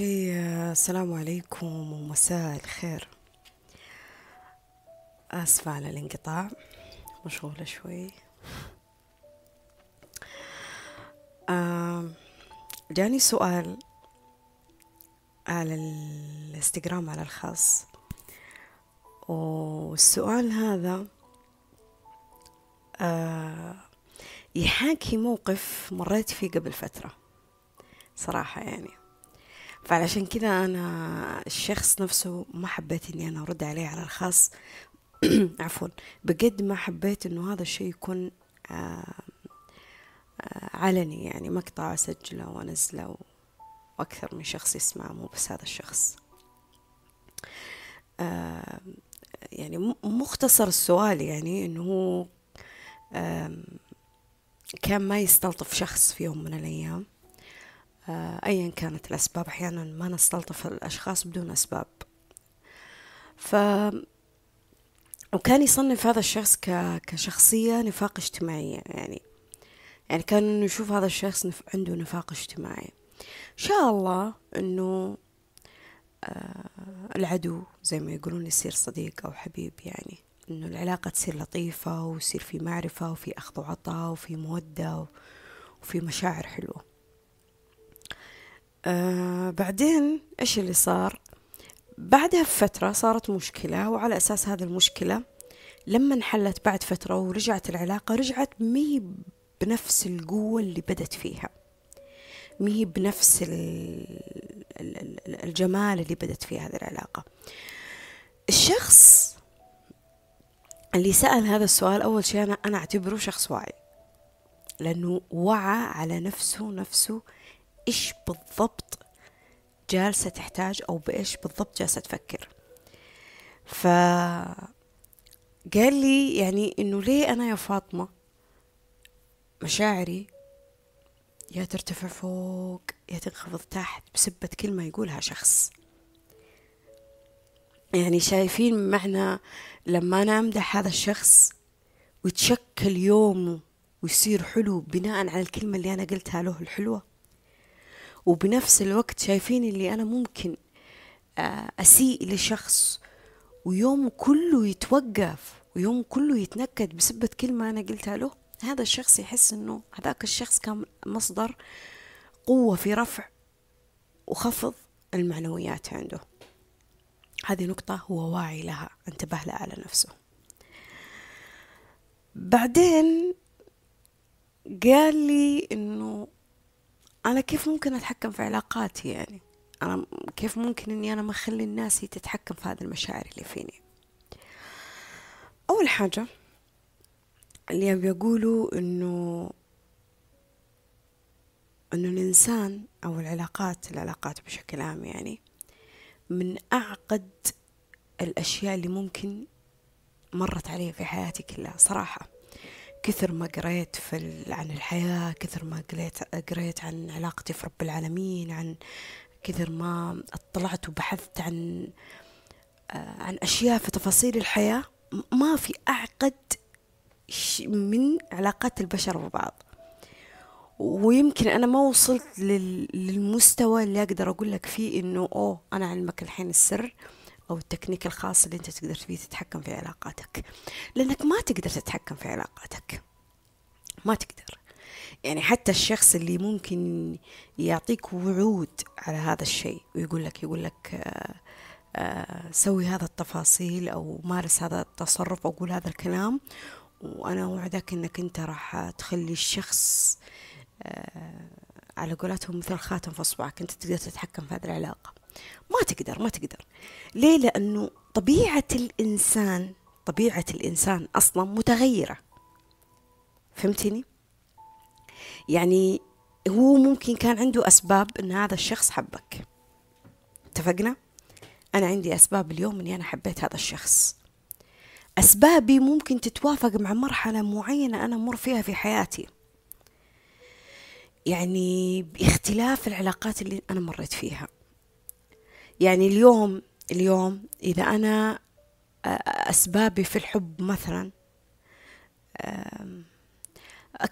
شيء السلام عليكم ومساء الخير. آسفة على الانقطاع مشغولة شوي. جاني سؤال على الإنستغرام على الخاص. والسؤال هذا آه، يحاكي موقف مريت فيه قبل فترة صراحة يعني. فعلشان كذا أنا الشخص نفسه ما حبيت إني أنا أرد عليه على الخاص. عفوا. بقد ما حبيت إنه هذا الشيء يكون آه، آه، علني. يعني مقطع أسجله وأنزله وأكثر من شخص يسمع مو بس هذا الشخص. آه، يعني مختصر السؤال يعني إنه هو كان ما يستلطف شخص في يوم من الأيام. أيا كانت الأسباب. أحيانا ما نستلطف الأشخاص بدون أسباب. ف وكان يصنف هذا الشخص ك... كشخصية نفاق اجتماعية يعني يعني كان نشوف هذا الشخص نف... عنده نفاق اجتماعي. شاء الله إنه آه العدو زي ما يقولون يصير صديق أو حبيب يعني إنه العلاقة تصير لطيفة ويصير في معرفة وفي أخذ وعطاء وفي مودة وفي مشاعر حلوة. آه بعدين إيش اللي صار؟ بعدها بفترة صارت مشكلة وعلى أساس هذه المشكلة لما انحلت بعد فترة ورجعت العلاقة رجعت مي بنفس القوة اللي بدت فيها. مي بنفس الجمال اللي بدت فيه هذه العلاقة. الشخص اللي سأل هذا السؤال أول شيء أنا, أنا أعتبره شخص واعي لأنه وعى على نفسه نفسه إيش بالضبط جالسة تحتاج أو بإيش بالضبط جالسة تفكر. ف قال لي يعني إنه ليه أنا يا فاطمة مشاعري يا ترتفع فوق يا تنخفض تحت بسبة كلمة يقولها شخص. يعني شايفين معنى لما أنا أمدح هذا الشخص ويتشكل يومه ويصير حلو بناء على الكلمة اللي أنا قلتها له الحلوة؟ وبنفس الوقت شايفين اللي أنا ممكن آه، أسيء لشخص ويوم كله يتوقف ويوم كله يتنكد بسبة كلمة أنا قلتها له هذا الشخص يحس أنه هذاك الشخص كان مصدر قوة في رفع وخفض المعنويات عنده. هذه نقطة هو واعي لها انتبه لها على نفسه. بعدين قال لي إنه أنا كيف ممكن أتحكم في علاقاتي يعني؟ أنا كيف ممكن إني أنا ما أخلي الناس تتحكم في هذه المشاعر اللي فيني؟ أول حاجة اللي ابي اقوله إنه إنه الإنسان أو العلاقات العلاقات بشكل عام يعني من أعقد الأشياء اللي ممكن مرت علي في حياتي كلها صراحة. كثر ما قريت في عن الحياة كثر ما قريت قريت عن علاقتي في رب العالمين عن كثر ما اطلعت وبحثت عن آه، عن أشياء في تفاصيل الحياة ما في أعقد من علاقات البشر ببعض. ويمكن أنا ما وصلت للمستوى اللي أقدر أقول لك فيه إنه أوه أنا علمك الحين السر. أو التكنيك الخاص اللي أنت تقدر فيه تتحكم في علاقاتك. لأنك ما تقدر تتحكم في علاقاتك. ما تقدر. يعني حتى الشخص اللي ممكن يعطيك وعود على هذا الشيء ويقول لك يقول لك آه، آه، سوي هذا التفاصيل أو مارس هذا التصرف أو قول هذا الكلام وأنا أوعدك أنك أنت راح تخلي الشخص آه، على قولتهم مثل خاتم في أصبعك. أنت تقدر تتحكم في هذه العلاقة. ما تقدر ما تقدر. ليه لأنه طبيعة الإنسان طبيعة الإنسان أصلا متغيرة. فهمتني؟ يعني هو ممكن كان عنده أسباب أن هذا الشخص حبك. اتفقنا؟ أنا عندي أسباب اليوم أني أنا حبيت هذا الشخص. أسبابي ممكن تتوافق مع مرحلة معينة أنا مر فيها في حياتي. يعني باختلاف العلاقات اللي أنا مريت فيها. يعني اليوم اليوم إذا أنا أسبابي في الحب مثلا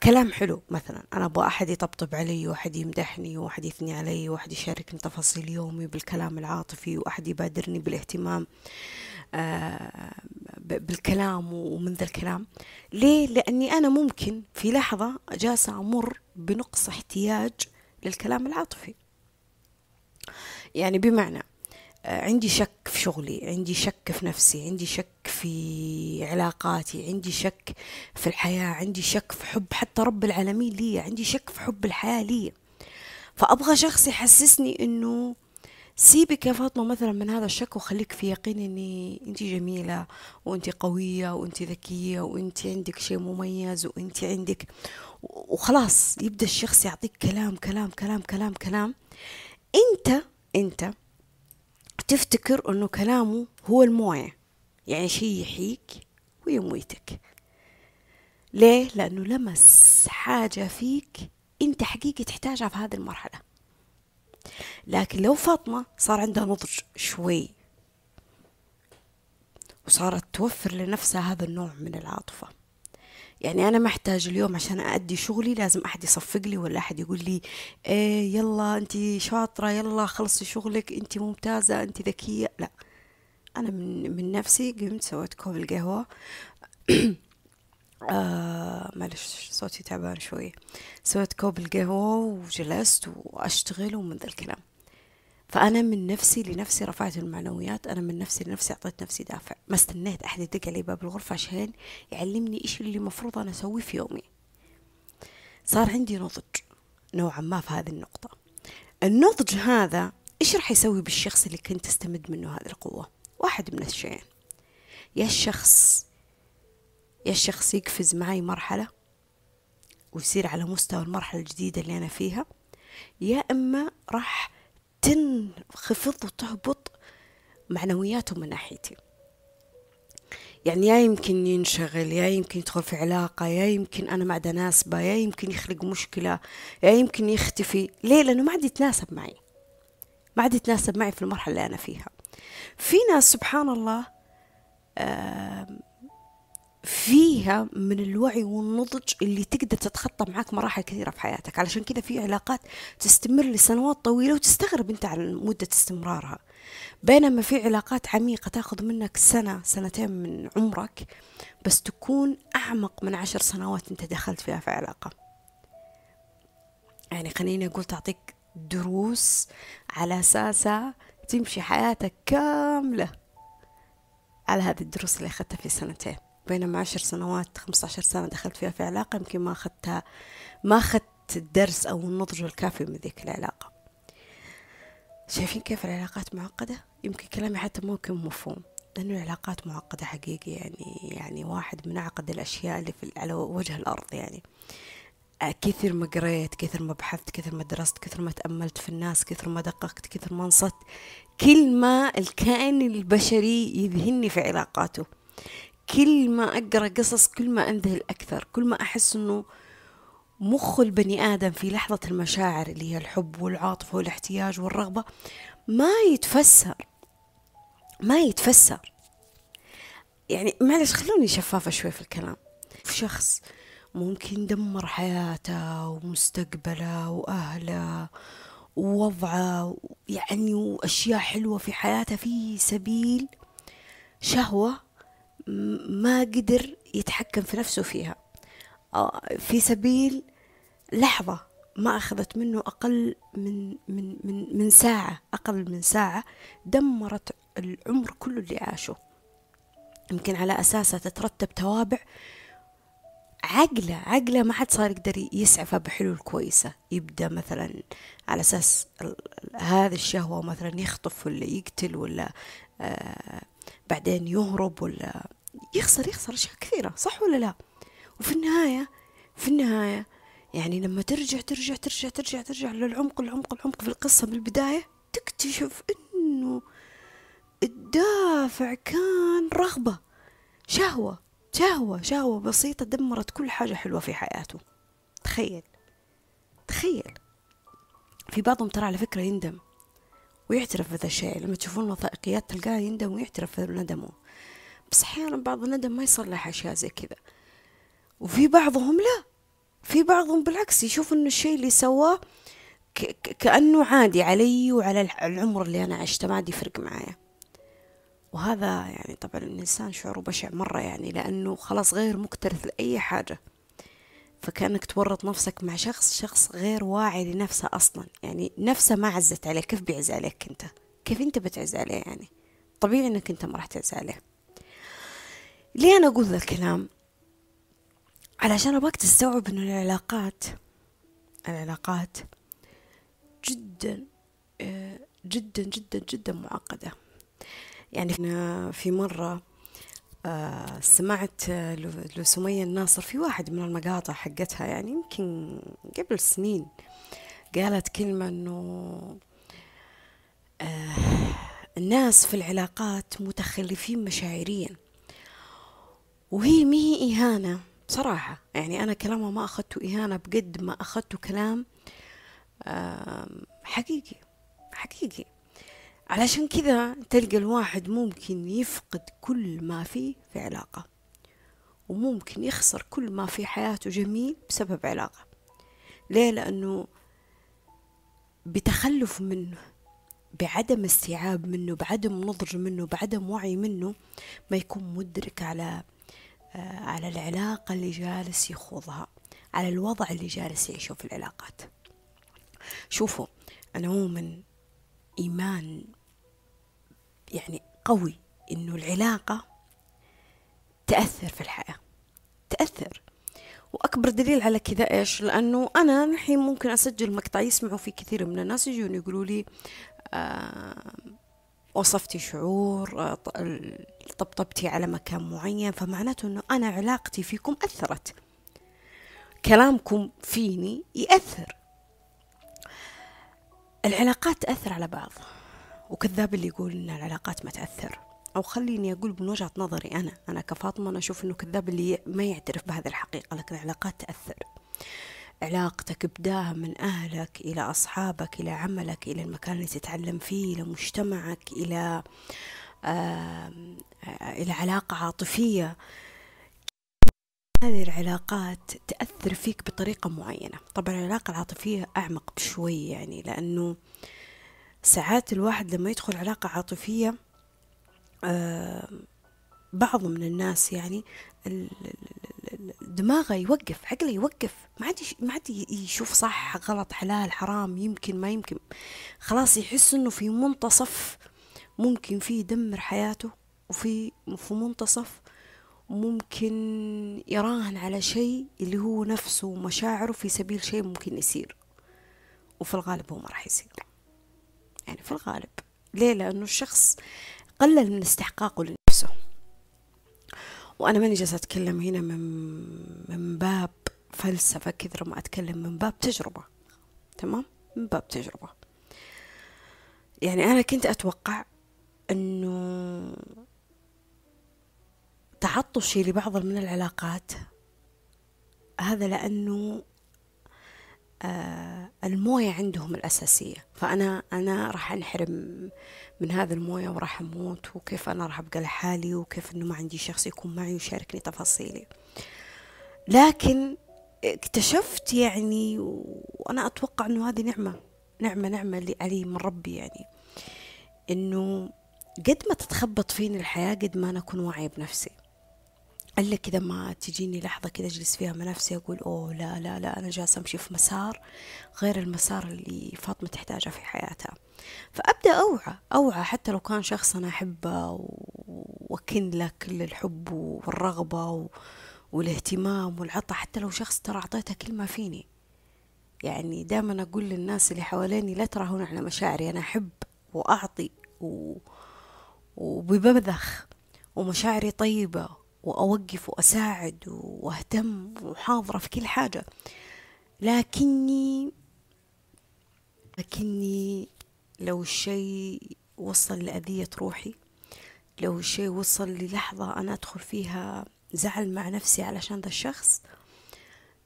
كلام حلو مثلا. أنا أبغى أحد يطبطب علي وأحد يمدحني وأحد يثني علي وأحد يشاركني تفاصيل يومي بالكلام العاطفي وأحد يبادرني بالاهتمام آه، بالكلام ومن ذا الكلام. ليه؟ لأني أنا ممكن في لحظة جالسة أمر بنقص احتياج للكلام العاطفي. يعني بمعنى آه، عندي شك في شغلي عندي شك في نفسي عندي شك في علاقاتي عندي شك في الحياة عندي شك في حب حتى رب العالمين لي عندي شك في حب الحياة لي. فأبغى شخص يحسسني إنه سيبك يا فاطمة مثلا من هذا الشك وخليك في يقين إني انت جميلة وانت قوية وانت ذكية وانت عندك شيء مميز وانت عندك وخلاص يبدأ الشخص يعطيك كلام كلام كلام كلام كلام. أنت أنت تفتكر إنه كلامه هو الموية يعني شيء يحييك ويموتك. ليه؟ لأنه لمس حاجة فيك أنت حقيقي تحتاجها في هذه المرحلة. لكن لو فاطمة صار عندها نضج شوي وصارت توفر لنفسها هذا النوع من العاطفة. يعني أنا محتاج اليوم عشان أأدي شغلي لازم أحد يصفق لي ولا أحد يقول لي إيه يلا أنت شاطرة يلا خلصي شغلك أنت ممتازة أنت ذكية. لا أنا من, من نفسي قمت سويت كوب القهوة. آه معلش صوتي تعبان شوي سويت كوب القهوة وجلست وأشتغل ومن ذا الكلام. فأنا من نفسي لنفسي رفعت المعنويات أنا من نفسي لنفسي أعطيت نفسي دافع. ما استنيت أحد يدق علي باب الغرفة عشان يعلمني إيش اللي المفروض أنا أسويه في يومي. صار عندي نضج نوعا ما في هذه النقطة. النضج هذا إيش راح يسوي بالشخص اللي كنت تستمد منه هذه القوة؟ واحد من الشيئين. يا الشخص يا الشخص يقفز معي مرحلة ويصير على مستوى المرحلة الجديدة اللي أنا فيها يا إما راح تنخفض وتهبط معنوياته من ناحيتي. يعني يا يمكن ينشغل يا يمكن يدخل في علاقة يا يمكن أنا ما عاد أناسبه يا يمكن يخلق مشكلة يا يمكن يختفي. ليه؟ لأنه ما عاد يتناسب معي. ما عاد يتناسب معي في المرحلة اللي أنا فيها. في ناس سبحان الله فيها من الوعي والنضج اللي تقدر تتخطى معاك مراحل كثيرة في حياتك. علشان كذا في علاقات تستمر لسنوات طويلة وتستغرب انت على مدة استمرارها. بينما في علاقات عميقة تاخذ منك سنة سنتين من عمرك بس تكون أعمق من عشر سنوات انت دخلت فيها في علاقة. يعني خليني أقول تعطيك دروس على أساسها تمشي حياتك كاملة على هذه الدروس اللي أخذتها في سنتين. بينما عشر سنوات خمسة عشر سنة دخلت فيها في علاقة يمكن ما أخذتها ما أخذت الدرس أو النضج الكافي من ذيك العلاقة. شايفين كيف العلاقات معقدة؟ يمكن كلامي حتى ممكن مفهوم لأنه العلاقات معقدة حقيقي يعني يعني واحد من أعقد الأشياء اللي في على وجه الأرض يعني. كثر ما قريت كثر ما بحثت كثر ما درست كثر ما تأملت في الناس كثر ما دققت كثر ما انصت. كل ما الكائن البشري يذهلني في علاقاته. كل ما أقرأ قصص كل ما أنذهل أكثر كل ما أحس أنه مخ البني آدم في لحظة المشاعر اللي هي الحب والعاطفة والاحتياج والرغبة ما يتفسر ما يتفسر. يعني معلش خلوني شفافة شوي في الكلام. في شخص ممكن دمر حياته ومستقبله وأهله ووضعه يعني وأشياء حلوة في حياته في سبيل شهوة ما قدر يتحكم في نفسه فيها. آه، في سبيل لحظة ما أخذت منه أقل من من من من ساعة أقل من ساعة دمرت العمر كله اللي عاشه. يمكن على أساسها تترتب توابع عقله عقله ما حد صار يقدر يسعفها بحلول كويسة. يبدأ مثلا على أساس هذه الشهوة مثلا يخطف ولا يقتل ولا آه بعدين يهرب ولا يخسر يخسر أشياء كثيرة صح ولا لا؟ وفي النهاية في النهاية يعني لما ترجع ترجع ترجع ترجع ترجع للعمق العمق العمق في القصة من البداية تكتشف إنه الدافع كان رغبة شهوة شهوة شهوة بسيطة دمرت كل حاجة حلوة في حياته. تخيل تخيل. في بعضهم ترى على فكرة يندم ويعترف بهذا الشيء. لما تشوفون وثائقيات تلقاه يندم ويعترف بندمه بس أحيانا بعض الندم ما يصلح أشياء زي كذا. وفي بعضهم لا. في بعضهم بالعكس يشوف إنه الشيء اللي سواه كأنه عادي علي وعلى العمر اللي أنا عشته ما عاد يفرق معايا. وهذا يعني طبعا الإنسان شعوره بشع مرة يعني لأنه خلاص غير مكترث لأي حاجة. فكأنك تورط نفسك مع شخص شخص غير واعي لنفسه أصلا. يعني نفسه ما عزت عليه. كيف بيعز عليك أنت؟ كيف أنت بتعز عليه يعني؟ طبيعي أنك أنت ما راح تعز عليه. ليه أنا أقول ذا الكلام؟ علشان أبغاك تستوعب أنه العلاقات العلاقات جدا آه، جدا جدا جدا معقدة. يعني في مرة آه، سمعت لسمية الناصر في واحد من المقاطع حقتها يعني يمكن قبل سنين قالت كلمة آه، الناس في العلاقات متخلفين مشاعريا. وهي مي إهانة بصراحة. يعني أنا كلامها ما أخذته إهانة بقد ما أخذته كلام حقيقي حقيقي. علشان كذا تلقى الواحد ممكن يفقد كل ما فيه في علاقة وممكن يخسر كل ما في حياته جميل بسبب علاقة. ليه؟ لأنه بتخلف منه بعدم استيعاب منه بعدم نضج منه بعدم وعي منه ما يكون مدرك على على العلاقة اللي جالس يخوضها على الوضع اللي جالس يعيشه في العلاقات. شوفوا أنا مؤمن إيمان يعني قوي إنه العلاقة تأثر في الحياة تأثر. وأكبر دليل على كذا إيش؟ لأنه أنا الحين ممكن أسجل مقطع يسمعوا فيه كثير من الناس يجون يقولوا لي آه وصفتي شعور آه طبطبتي على مكان معين فمعناته أنه أنا علاقتي فيكم أثرت. كلامكم فيني يأثر. العلاقات تأثر على بعض. وكذاب اللي يقول إن العلاقات ما تأثر. أو خليني أقول من وجهة نظري أنا أنا كفاطمة أنا أشوف إنه كذاب اللي ما يعترف بهذه الحقيقة لكن العلاقات تأثر. علاقتك بداها من أهلك إلى أصحابك إلى عملك إلى المكان اللي تتعلم فيه إلى مجتمعك إلى آه إلى علاقة عاطفية. هذه العلاقات تأثر فيك بطريقة معينة. طبعا العلاقة العاطفية أعمق بشوي يعني لأنه ساعات الواحد لما يدخل علاقة عاطفية آه بعض من الناس يعني دماغه يوقف عقله يوقف. ما عاد ما عاد يشوف صح غلط حلال حرام يمكن ما يمكن. خلاص يحس إنه في منتصف ممكن فيه يدمر حياته وفي في منتصف ممكن يراهن على شيء اللي هو نفسه ومشاعره في سبيل شيء ممكن يصير. وفي الغالب هو ما راح يصير. يعني في الغالب. ليه؟ لأنه الشخص قلل من استحقاقه لنفسه. وأنا ماني جالسة أتكلم هنا من من باب فلسفة كثر ما أتكلم من باب تجربة تمام؟ من باب تجربة. يعني أنا كنت أتوقع أنه تعطشي لبعض من العلاقات هذا لأنه الموية عندهم الأساسية. فأنا أنا راح أنحرم من هذا الموية وراح أموت وكيف أنا راح أبقى لحالي وكيف أنه ما عندي شخص يكون معي ويشاركني تفاصيلي. لكن اكتشفت يعني وأنا أتوقع أنه هذه نعمة نعمة نعمة اللي علي من ربي يعني أنه قد ما تتخبط فيني الحياة قد ما أنا أكون واعية بنفسي. إلا كذا ما تجيني لحظة كذا أجلس فيها مع نفسي أقول أوه لا لا لا أنا جالسة أمشي في مسار غير المسار اللي فاطمة تحتاجه في حياتها. فأبدأ أوعى أوعى حتى لو كان شخص أنا أحبه وأكن له كل الحب والرغبة والاهتمام والعطاء حتى لو شخص ترى أعطيته كل ما فيني. يعني دائما أقول للناس اللي حواليني لا تراهون على مشاعري أنا أحب وأعطي و... وببذخ ومشاعري طيبة وأوقف وأساعد وأهتم وحاضرة في كل حاجة. لكني لكني لو الشيء وصل لأذية روحي لو الشيء وصل للحظة أنا أدخل فيها زعل مع نفسي علشان ذا الشخص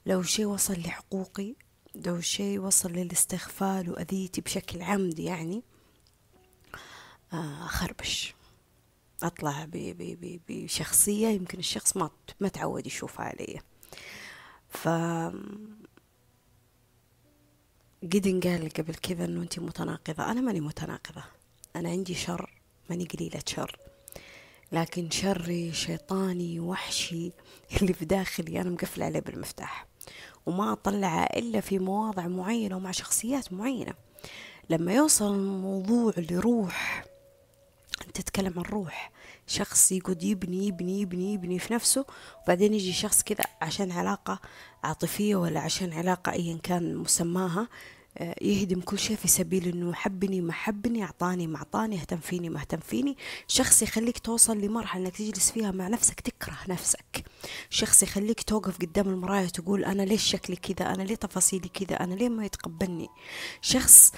لو الشيء وصل لحقوقي لو الشيء وصل للاستغفال وأذيتي بشكل عمدي يعني آه، أخربش. أطلع بشخصية يمكن الشخص ما ما تعود يشوفها علي. ف قد قال قبل كذا إنه انت متناقضة. أنا ماني متناقضة. أنا عندي شر ماني قليلة شر. لكن شري شيطاني وحشي اللي في داخلي أنا مقفل عليه بالمفتاح. وما أطلعه إلا في مواضع معينة ومع شخصيات معينة. لما يوصل الموضوع لروح تتكلم عن روح. شخص يقعد يبني يبني يبني يبني في نفسه وبعدين يجي شخص كذا عشان علاقة عاطفية ولا عشان علاقة أيا كان مسماها يهدم كل شيء في سبيل إنه حبني ما حبني اعطاني ما اعطاني اهتم فيني ما اهتم فيني. شخص يخليك توصل لمرحلة إنك تجلس فيها مع نفسك تكره نفسك. شخص يخليك توقف قدام المراية وتقول أنا ليش شكلي كذا؟ أنا ليه تفاصيلي كذا؟ أنا ليه ما يتقبلني؟ شخص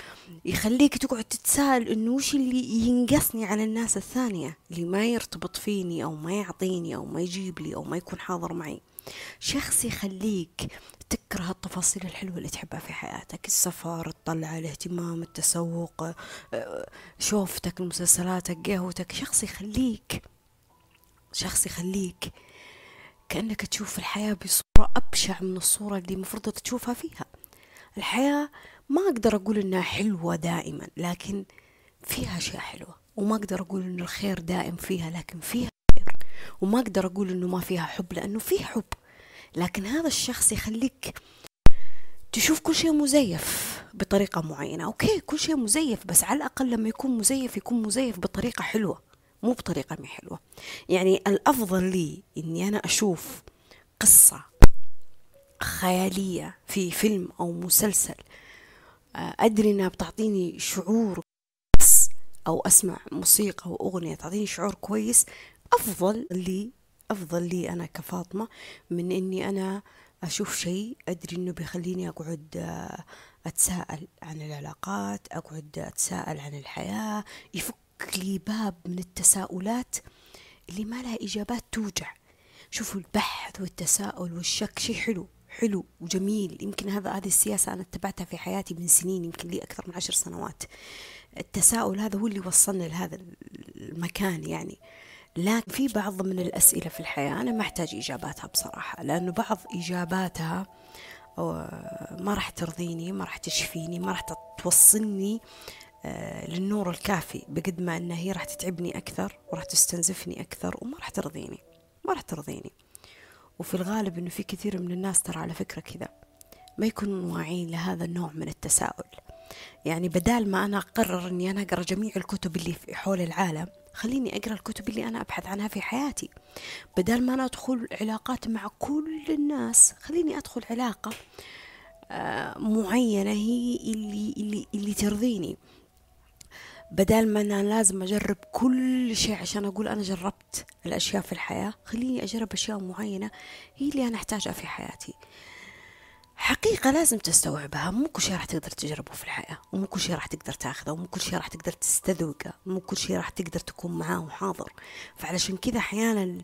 يخليك تقعد تتساءل إنه وش اللي ينقصني على الناس الثانية؟ اللي ما يرتبط فيني أو ما يعطيني أو ما يجيب لي أو ما يكون حاضر معي. شخص يخليك تكره التفاصيل الحلوة اللي تحبها في حياتك السفر الطلعة الاهتمام التسوق آه، شوفتك المسلسلاتك قهوتك. شخص يخليك شخص يخليك كأنك تشوف الحياة بصورة أبشع من الصورة اللي المفروض تشوفها فيها. الحياة ما أقدر أقول إنها حلوة دائما لكن فيها أشياء حلوة وما أقدر أقول إن الخير دائم فيها لكن فيها وما أقدر أقول إنه ما فيها حب لأنه في حب. لكن هذا الشخص يخليك تشوف كل شيء مزيف بطريقة معينة. أوكي كل شيء مزيف بس على الأقل لما يكون مزيف يكون مزيف بطريقة حلوة مو بطريقة مي حلوة. يعني الأفضل لي إني أنا أشوف قصة خيالية في فيلم أو مسلسل آه، أدري إنها بتعطيني شعور أو أسمع موسيقى أو أغنية تعطيني شعور كويس أفضل لي أفضل لي أنا كفاطمة من إني أنا أشوف شيء أدري إنه بيخليني أقعد آه، أتساءل عن العلاقات أقعد أتساءل عن الحياة. يفك لي باب من التساؤلات اللي ما لها إجابات توجع. شوفوا البحث والتساؤل والشك شيء حلو حلو وجميل. يمكن هذا هذه السياسة أنا اتبعتها في حياتي من سنين يمكن لي أكثر من عشر سنوات. التساؤل هذا هو اللي وصلني لهذا المكان يعني. لكن في بعض من الأسئلة في الحياة أنا ما أحتاج إجاباتها بصراحة لأنه بعض إجاباتها ما راح ترضيني ما راح تشفيني ما راح توصلني آه، للنور الكافي بقد ما أنها هي راح تتعبني أكثر وراح تستنزفني أكثر وما راح ترضيني ما راح ترضيني. وفي الغالب أنه في كثير من الناس ترى على فكرة كذا ما يكونوا واعيين لهذا النوع من التساؤل. يعني بدال ما أنا أقرر أني أنا أقرأ جميع الكتب اللي في حول العالم خليني أقرأ الكتب اللي أنا أبحث عنها في حياتي. بدل ما أنا أدخل علاقات مع كل الناس خليني أدخل علاقة آه، معينة هي اللي, اللي, اللي ترضيني. بدل ما أنا لازم أجرب كل شيء عشان أقول أنا جربت الأشياء في الحياة خليني أجرب أشياء معينة هي اللي أنا أحتاجها في حياتي. حقيقة لازم تستوعبها. مو كل شيء راح تقدر تجربه في الحياة ومو كل شيء راح تقدر تاخذه ومو كل شيء راح تقدر تستذوقه مو كل شيء راح تقدر تكون معاه وحاضر. فعلشان كذا أحيانا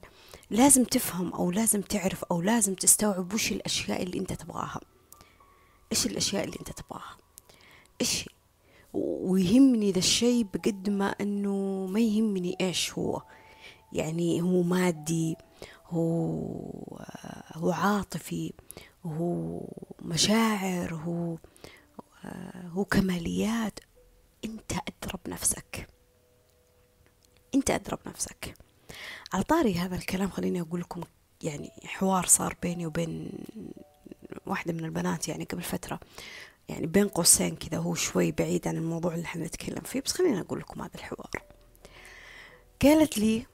لازم تفهم أو لازم تعرف أو لازم تستوعب وش الأشياء اللي أنت تبغاها. إيش الأشياء اللي أنت تبغاها؟ إيش؟ ويهمني ذا الشيء بقد ما أنه ما يهمني إيش هو. يعني هو مادي هو هو عاطفي هو مشاعر هو هو كماليات. انت ادرى بنفسك انت ادرى بنفسك على طاري هذا الكلام خليني أقول لكم يعني حوار صار بيني وبين واحدة من البنات يعني قبل فترة. يعني بين قوسين كذا هو شوي بعيد عن الموضوع اللي إحنا نتكلم فيه بس خليني أقول لكم هذا الحوار. قالت لي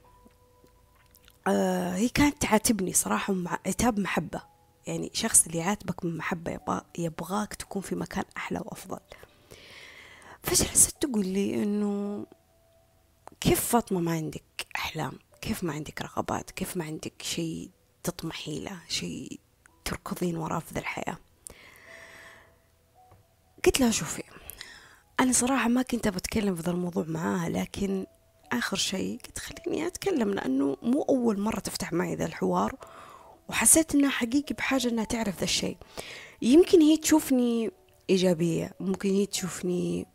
آه هي كانت تعاتبني صراحة مع عتاب محبة. يعني شخص اللي يعاتبك من محبة يبغاك تكون في مكان أحلى وأفضل. فجلست تقول لي إنه كيف فاطمة ما عندك أحلام؟ كيف ما عندك رغبات؟ كيف ما عندك شيء تطمحي له شيء تركضين وراه في ذا الحياة؟ قلت لها شوفي أنا صراحة ما كنت بتكلم في ذا الموضوع معاها لكن آخر شيء قلت خليني أتكلم لأنه مو أول مرة تفتح معي ذا الحوار. وحسيت إنها حقيقي بحاجة إنها تعرف ذا الشيء. يمكن هي تشوفني إيجابية ممكن هي تشوفني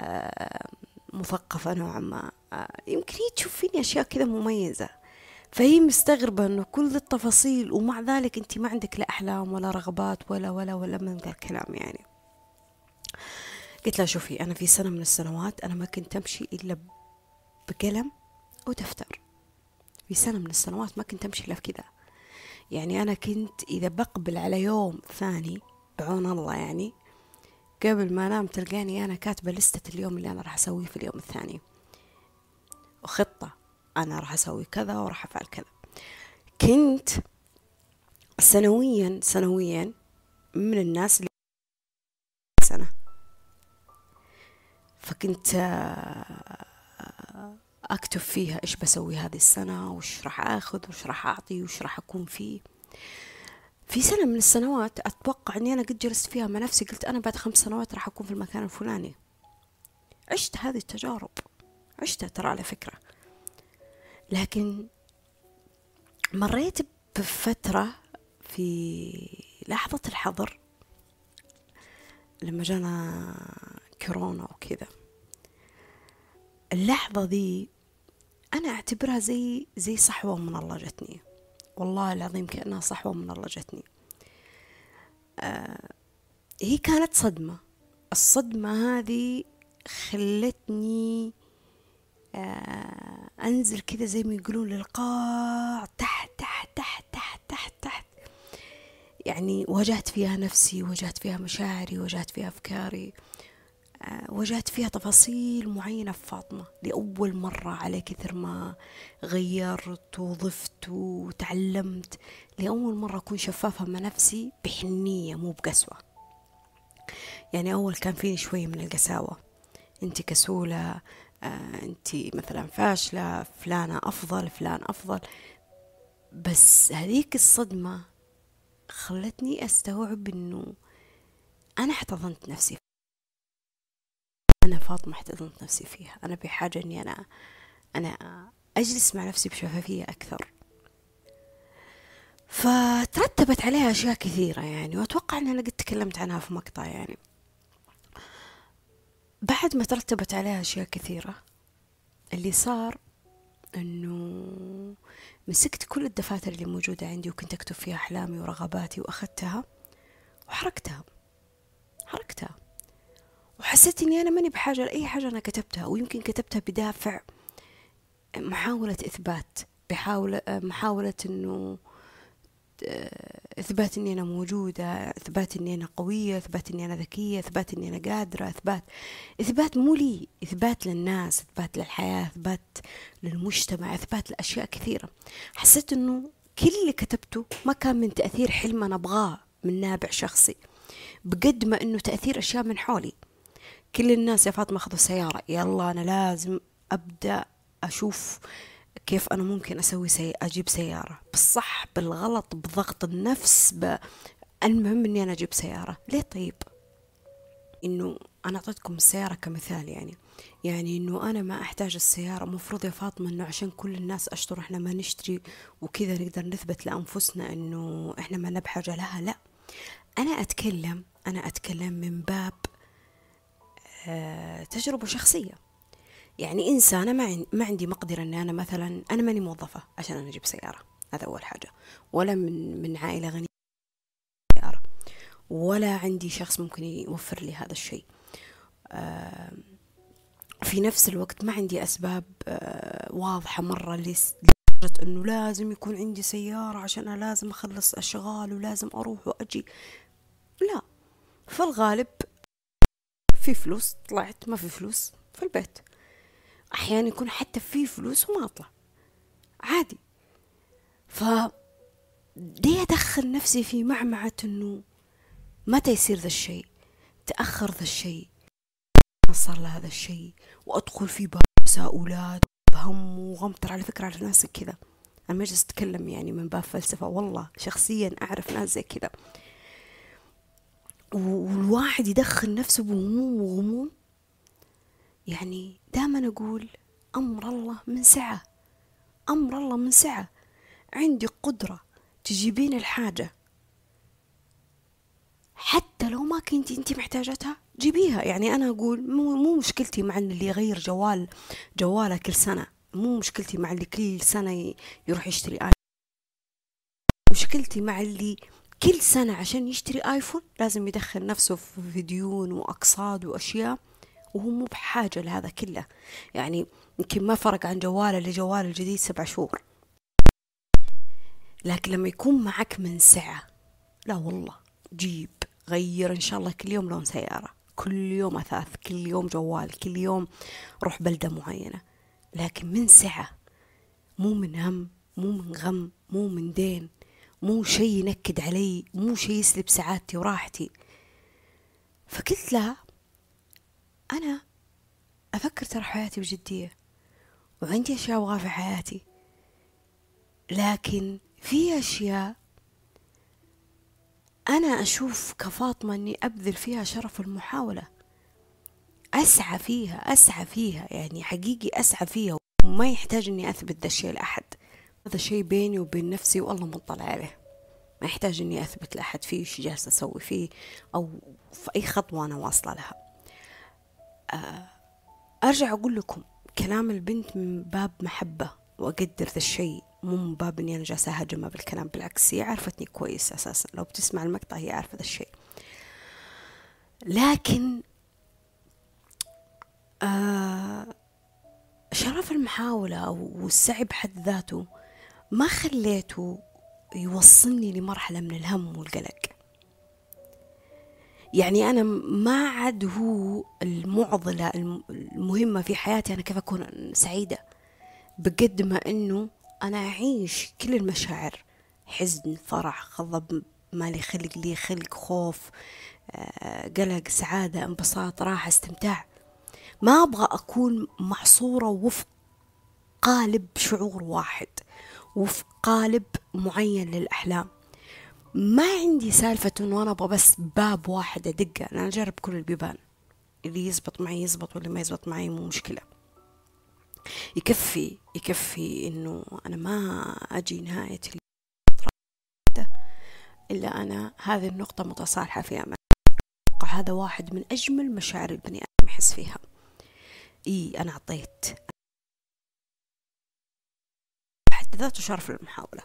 آه مثقفة نوعا ما. آه يمكن هي تشوف فيني أشياء كذا مميزة. فهي مستغربة إنه كل التفاصيل ومع ذلك أنت ما عندك لا أحلام ولا رغبات ولا ولا ولا من ذا الكلام يعني. قلت لها شوفي أنا في سنة من السنوات أنا ما كنت أمشي إلا بقلم ودفتر في سنة من السنوات ما كنت أمشي إلا في كذا. يعني أنا كنت إذا بقبل على يوم ثاني بعون الله يعني قبل ما أنام تلقاني أنا كاتبة لستة اليوم اللي أنا راح أسويه في اليوم الثاني. وخطة أنا راح أسوي كذا وراح أفعل كذا. كنت سنويا سنويا من الناس اللي سنة. فكنت آه، أكتب فيها إيش بسوي هذه السنة وإيش راح أخذ وإيش راح أعطي وإيش راح أكون فيه. في سنة من السنوات أتوقع أني أنا قد جلست فيها مع نفسي قلت أنا بعد خمس سنوات راح أكون في المكان الفلاني. عشت هذه التجارب. عشتها ترى على فكرة. لكن مريت بفترة في لحظة الحظر لما جانا كورونا وكذا. اللحظة ذي أنا أعتبرها زي زي صحوة من الله جتني. والله العظيم كأنها صحوة من الله جتني. آه هي كانت صدمة. الصدمة هذه خلتني آه أنزل كذا زي ما يقولون للقاع تحت تحت تحت تحت تحت تحت. يعني واجهت فيها نفسي واجهت فيها مشاعري واجهت فيها أفكاري. واجهت فيها تفاصيل معينة في فاطمة لأول مرة على كثر ما غيرت وضفت وتعلمت لأول مرة أكون شفافة مع نفسي بحنية مو بقسوة. يعني أول كان فيني شوية من القساوة. أنت كسولة آه انت مثلا فاشلة فلانة أفضل فلان أفضل. بس هذيك الصدمة خلتني أستوعب إنه أنا احتضنت نفسي. أنا فاطمة احتضنت نفسي فيها. أنا بحاجة إني أنا أنا أجلس مع نفسي بشفافية أكثر. فترتبت عليها أشياء كثيرة يعني وأتوقع أن أنا قد تكلمت عنها في مقطع يعني. بعد ما ترتبت عليها أشياء كثيرة اللي صار أنه مسكت كل الدفاتر اللي موجودة عندي وكنت أكتب فيها أحلامي ورغباتي وأخذتها وحركتها حركتها وحسيت إني أنا ماني بحاجة لأي حاجة أنا كتبتها ويمكن كتبتها بدافع محاولة إثبات بحاولة محاولة إنه إثبات إني أنا موجودة إثبات إني أنا قوية إثبات إني أنا ذكية إثبات إني أنا قادرة إثبات إثبات مو لي إثبات للناس إثبات للحياة إثبات للمجتمع إثبات لأشياء كثيرة. حسيت إنه كل اللي كتبته ما كان من تأثير حلم أنا أبغاه من نابع شخصي بقد ما إنه تأثير أشياء من حولي. كل الناس يا فاطمة أخذوا سيارة. يلا أنا لازم أبدأ أشوف كيف أنا ممكن أسوي سي... أجيب سيارة. بالصح بالغلط بضغط النفس ب... المهم إني أنا أجيب سيارة. ليه طيب؟ إنه أنا أعطيتكم السيارة كمثال يعني. يعني إنه أنا ما أحتاج السيارة. مفروض يا فاطمة إنه عشان كل الناس أشطر إحنا ما نشتري وكذا نقدر نثبت لأنفسنا إنه إحنا ما بحاجة لها. لا أنا أتكلم أنا أتكلم من باب تجربة شخصية. يعني إنسانة ما, ما عندي مقدرة أن أنا مثلا أنا ماني موظفة عشان أنا أجيب سيارة. هذا أول حاجة. ولا من من عائلة غنية سيارة. ولا عندي شخص ممكن يوفر لي هذا الشيء. في نفس الوقت ما عندي أسباب آه، واضحة مرة لدرجة أنه لازم يكون عندي سيارة عشان أنا لازم أخلص أشغال ولازم أروح وأجي. لا. في الغالب في فلوس طلعت ما في فلوس في البيت. أحيانا يكون حتى في فلوس وما أطلع. عادي. ف ليه أدخل نفسي في معمعة إنه متى يصير ذا الشيء؟ تأخر ذا الشيء. صار له هذا الشيء. وأدخل في تساؤلات بهم وغم ترى على فكرة على ناس كذا. أنا ما أتكلم يعني من باب فلسفة. والله شخصيا أعرف ناس زي كذا. والواحد يدخل نفسه بهموم وغموم. يعني دائما أقول أمر الله من سعة أمر الله من سعة. عندي قدرة تجيبين الحاجة. حتى لو ما كنتي انت محتاجتها جيبيها. يعني أنا أقول مو, مو مشكلتي مع اللي يغير جوال جواله كل سنة. مو مشكلتي مع اللي كل سنة يروح يشتري آيفون. مشكلتي مع اللي كل سنة عشان يشتري آيفون لازم يدخل نفسه في ديون وأقساط وأشياء وهو مو بحاجة لهذا كله. يعني يمكن ما فرق عن جواله لجواله الجديد سبع شهور. لكن لما يكون معك من سعة لا والله جيب غير إن شاء الله كل يوم لون سيارة. كل يوم أثاث كل يوم جوال كل يوم روح بلدة معينة. لكن من سعة مو من هم مو من غم مو من دين. مو شيء ينكد علي مو شيء يسلب سعادتي وراحتي. فقلت لها أنا أفكر ترى حياتي بجدية وعندي أشياء أبغاها في حياتي لكن في أشياء أنا أشوف كفاطمة أني أبذل فيها شرف المحاولة. أسعى فيها أسعى فيها يعني حقيقي أسعى فيها وما يحتاج أني أثبت ذا الشيء لأحد. هذا شيء بيني وبين نفسي والله مطلع عليه. ما يحتاج أني أثبت لأحد فيه وش جالسة أسوي فيه أو في أي خطوة أنا واصلة لها. آه، أرجع أقول لكم كلام البنت من باب محبة وأقدر ذا الشيء مو من باب إني أنا جالسة أهاجمها بالكلام بالعكس هي عرفتني كويس أساسا. لو بتسمع المقطع هي عارفة ذا الشيء. لكن آه شرف المحاولة أو السعي بحد ذاته ما خليته يوصلني لمرحلة من الهم والقلق. يعني أنا ما عاد هو المعضلة المهمة في حياتي أنا كيف أكون سعيدة. بقد ما أنه أنا أعيش كل المشاعر حزن فرح غضب مالي خلق لي خلق خوف آه، قلق سعادة انبساط راحة استمتاع. ما أبغى أكون محصورة وفق قالب شعور واحد. وفق قالب معين للأحلام. ما عندي سالفة إنه أنا أبغى بس باب واحد أدقه أنا أجرب كل البيبان. اللي يزبط معي يزبط واللي ما يزبط معي مو مشكلة. يكفي يكفي إنه أنا ما أجي نهاية إلا أنا هذه النقطة متصالحة فيها هذا واحد من أجمل مشاعر البني آدم يحس فيها. إي أنا أعطيت. بحد ذاته شرف للمحاولة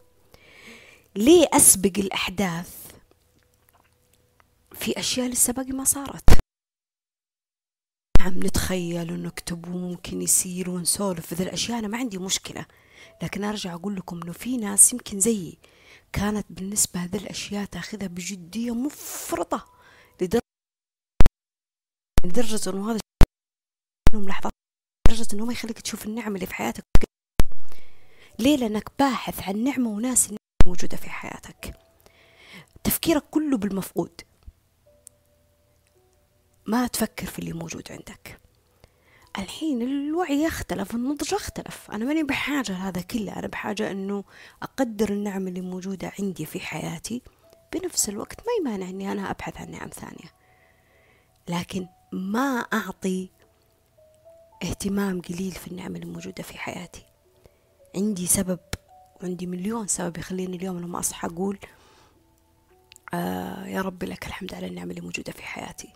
ليه أسبق الأحداث في أشياء لسه باقي ما صارت؟ نعم نتخيل ونكتب وممكن يصير ونسولف ذي الأشياء أنا ما عندي مشكلة. لكن أرجع أقول لكم إنه في ناس يمكن زيي كانت بالنسبة هذه الأشياء تأخذها بجدية مفرطة لدرجة لدرجة إنه هذا لحظات لدرجة إنه ما يخليك تشوف النعم اللي في حياتك. ليه؟ لأنك باحث عن نعمة وناس موجودة في حياتك. تفكيرك كله بالمفقود. ما تفكر في اللي موجود عندك. الحين الوعي يختلف النضج يختلف. أنا ماني بحاجة لهذا كله. أنا بحاجة أنه أقدر النعم اللي موجودة عندي في حياتي. بنفس الوقت ما يمانع أني أنا أبحث عن نعم ثانية. لكن ما أعطي اهتمام قليل في النعم الموجودة في حياتي. عندي سبب عندي مليون سبب يخليني اليوم لما أصحى أقول آه يا ربي لك الحمد على النعم اللي موجودة في حياتي.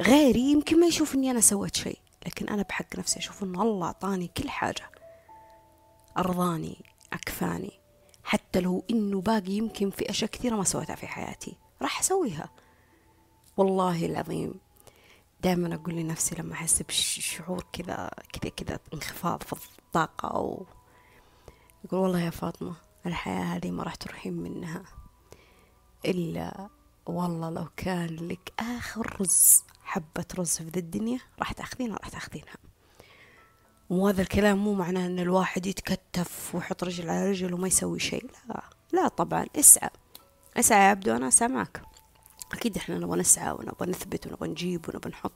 غيري يمكن ما يشوف إني أنا سويت شيء لكن أنا بحق نفسي أشوف إن الله أعطاني كل حاجة أرضاني أكفاني حتى لو إنه باقي يمكن في أشياء كثيرة ما سويتها في حياتي راح أسويها. والله العظيم دائما أقول لنفسي لما أحس بشعور كذا كذا كذا انخفاض في الطاقة أو يقول والله يا فاطمة الحياة هذه ما راح تروحين منها إلا والله لو كان لك آخر رز حبة رز في ذي الدنيا راح تأخذينها راح تأخذينها. وهذا الكلام مو معناه إن الواحد يتكتف ويحط رجل على رجل وما يسوي شيء. لا لا طبعا. اسعى. اسعى يا عبدو أنا اسعى أكيد إحنا نبغى نسعى ونبغى نثبت ونبغى نجيب ونبغى نحط.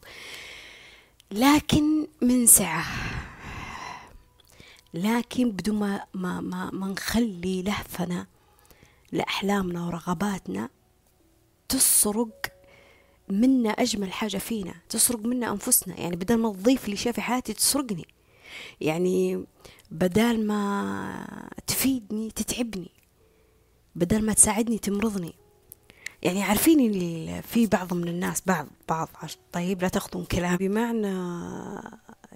لكن من سعة. لكن بدون ما ما ما, ما نخلي لهفنا لأحلامنا ورغباتنا تسرق منا أجمل حاجة فينا تسرق منا أنفسنا. يعني بدل ما تضيف لي شيء في حياتي تسرقني. يعني بدل ما تفيدني تتعبني. بدل ما تساعدني تمرضني. يعني عارفين اللي في بعض من الناس بعض بعض طيب لا تاخذون كلام بمعنى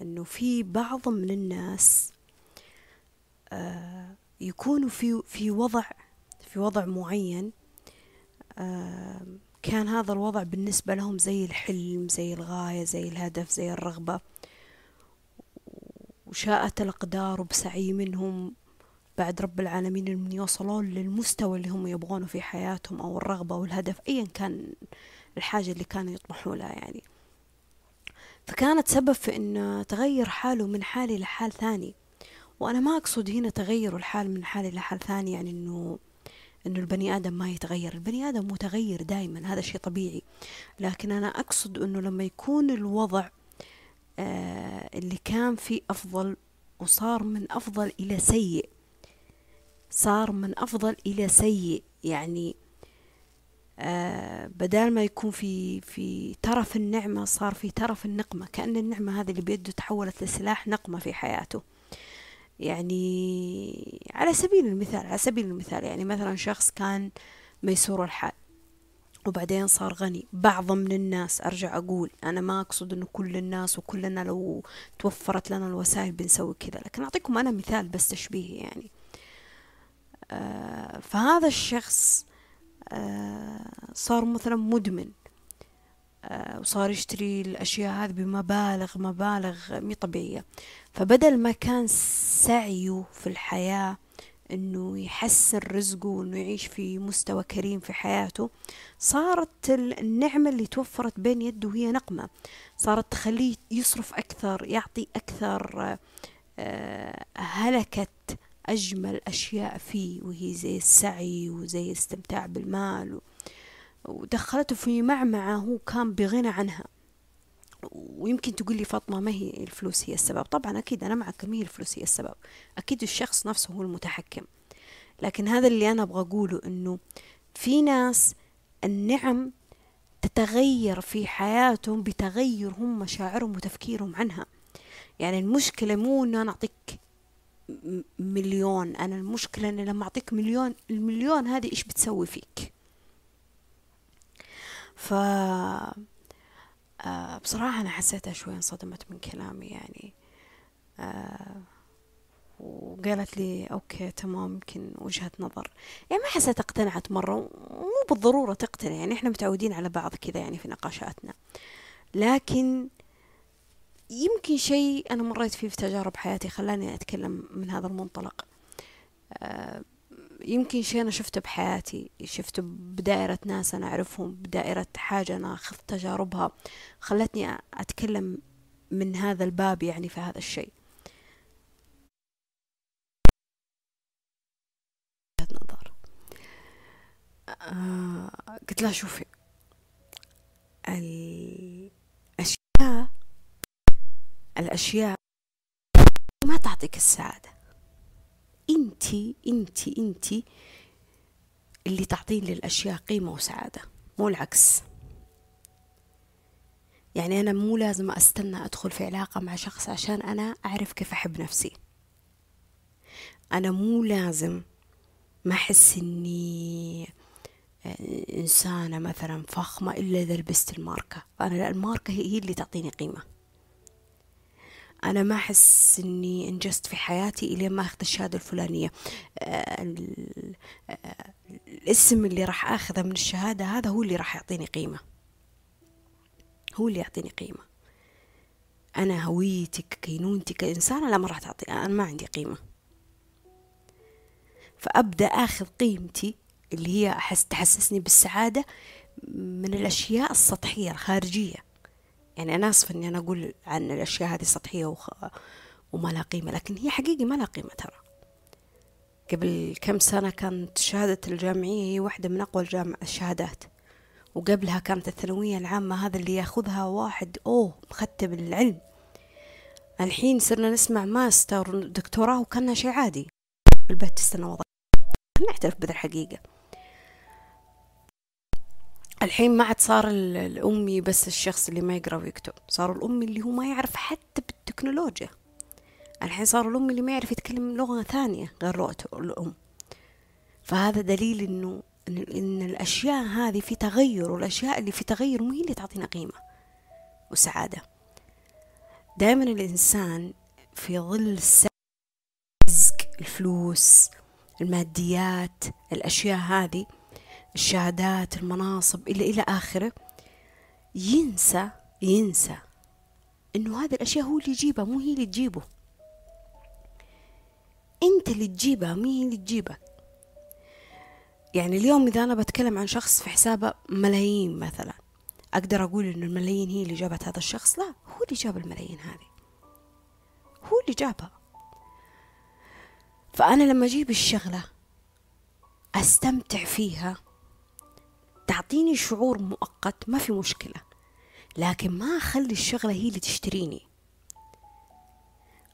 إنه في بعض من الناس يكونوا في في وضع في وضع معين آه، كان هذا الوضع بالنسبة لهم زي الحلم زي الغاية زي الهدف زي الرغبة. وشاءت الأقدار بسعي منهم بعد رب العالمين أن يوصلون للمستوى اللي هم يبغونه في حياتهم أو الرغبة أو الهدف أيا كان الحاجة اللي كانوا يطمحوا لها يعني. فكانت سبب في أن تغير حاله من حالي لحال ثاني. وأنا ما أقصد هنا تغير الحال من حال إلى حال ثاني يعني إنه إنه البني آدم ما يتغير. البني آدم متغير دائما هذا شيء طبيعي. لكن أنا أقصد إنه لما يكون الوضع آه اللي كان فيه أفضل وصار من أفضل إلى سيء صار من أفضل إلى سيء يعني آه بدال ما يكون في في ترف النعمة صار في ترف النقمة. كأن النعمة هذه اللي بيده تحولت لسلاح نقمة في حياته. يعني على سبيل المثال على سبيل المثال يعني مثلا شخص كان ميسور الحال وبعدين صار غني. بعض من الناس أرجع أقول أنا ما أقصد أنه كل الناس وكلنا لو توفرت لنا الوسائل بنسوي كذا لكن أعطيكم أنا مثال بس تشبيهي يعني. آه فهذا الشخص آه صار مثلا مدمن. وصار يشتري الأشياء هذه بمبالغ مبالغ مي طبيعية. فبدل ما كان سعيه في الحياة إنه يحسن رزقه وإنه يعيش في مستوى كريم في حياته صارت النعمة اللي توفرت بين يده وهي نقمة. صارت تخليه يصرف أكثر يعطي أكثر آه، هلكت أجمل أشياء فيه وهي زي السعي وزي الاستمتاع بالمال ودخلته في معمعة هو كان بغنى عنها. ويمكن تقول لي فاطمة ما هي الفلوس هي السبب؟ طبعا أكيد أنا معك ما هي الفلوس هي السبب. أكيد الشخص نفسه هو المتحكم. لكن هذا اللي أنا أبغى أقوله أنه في ناس النعم تتغير في حياتهم بتغير هم مشاعرهم وتفكيرهم عنها. يعني المشكلة مو أنه أنا أعطيك مليون أنا المشكلة أن لما أعطيك مليون المليون هذه إيش بتسوي فيك؟ ف آه بصراحة أنا حسيتها شوي انصدمت من كلامي يعني. آه وقالت لي أوكي تمام يمكن وجهة نظر. يعني ما حسيت اقتنعت مرة مو بالضرورة تقتنع يعني إحنا متعودين على بعض كذا يعني في نقاشاتنا. لكن يمكن شيء أنا مريت فيه في تجارب حياتي خلاني أتكلم من هذا المنطلق. آه يمكن شيء أنا شفته بحياتي شفته بدائرة ناس أنا أعرفهم بدائرة حاجة أنا أخذت تجاربها خلتني أتكلم من هذا الباب يعني في هذا الشيء. نظر. آه قلت لها شوفي الأشياء الأشياء ما تعطيك السعادة. انتي انتي انتي اللي تعطين للأشياء قيمة وسعادة مو العكس. يعني أنا مو لازم أستنى أدخل في علاقة مع شخص عشان أنا أعرف كيف أحب نفسي. أنا مو لازم ما أحس إني آه، إنسانة مثلا فخمة إلا إذا لبست الماركة. أنا الماركة هي اللي تعطيني قيمة. أنا ما أحس إني أنجزت في حياتي إلين ما أخذ الشهادة الفلانية. آه، آه، الاسم اللي راح أخذه من الشهادة هذا هو اللي راح يعطيني قيمة. هو اللي يعطيني قيمة. أنا هويتي كينونتي كإنسانة لا ما راح تعطي أنا ما عندي قيمة. فأبدأ أخذ قيمتي اللي هي أحس تحسسني بالسعادة من الأشياء السطحية الخارجية. يعني أنا آسفة إني أنا أقول عن الأشياء هذه سطحية وخ... وما لها قيمة لكن هي حقيقي ما لها قيمة ترى. قبل كم سنة كانت شهادة الجامعية هي واحدة من أقوى الجامع الشهادات. وقبلها كانت الثانوية العامة هذا اللي يأخذها واحد أوه مختم العلم. الحين صرنا نسمع ماستر دكتوراه وكانها شيء عادي. البيت تستنى وضع نعترف بذا الحقيقة. الحين ما عاد صار الأمي بس الشخص اللي ما يقرأ ويكتب صار الأمي اللي هو ما يعرف حتى بالتكنولوجيا. الحين صار الأمي اللي ما يعرف يتكلم لغة ثانية غير لغته الأم. فهذا دليل إنه إن, إن الأشياء هذه في تغير والأشياء اللي في تغير مو هي اللي تعطينا قيمة وسعادة. دائما الإنسان في ظل الرزق الفلوس الماديات الأشياء هذه الشهادات المناصب إلى إلى آخره ينسى ينسى إنه هذه الأشياء هو اللي يجيبها مو هي اللي تجيبه. أنت اللي تجيبها مو هي اللي تجيبك يعني اليوم إذا أنا بتكلم عن شخص في حسابه ملايين مثلا أقدر أقول إن الملايين هي اللي جابت هذا الشخص؟ لا هو اللي جاب الملايين هذه. هو اللي جابها. فأنا لما أجيب الشغلة أستمتع فيها. تعطيني شعور مؤقت ما في مشكلة. لكن ما أخلي الشغلة هي اللي تشتريني.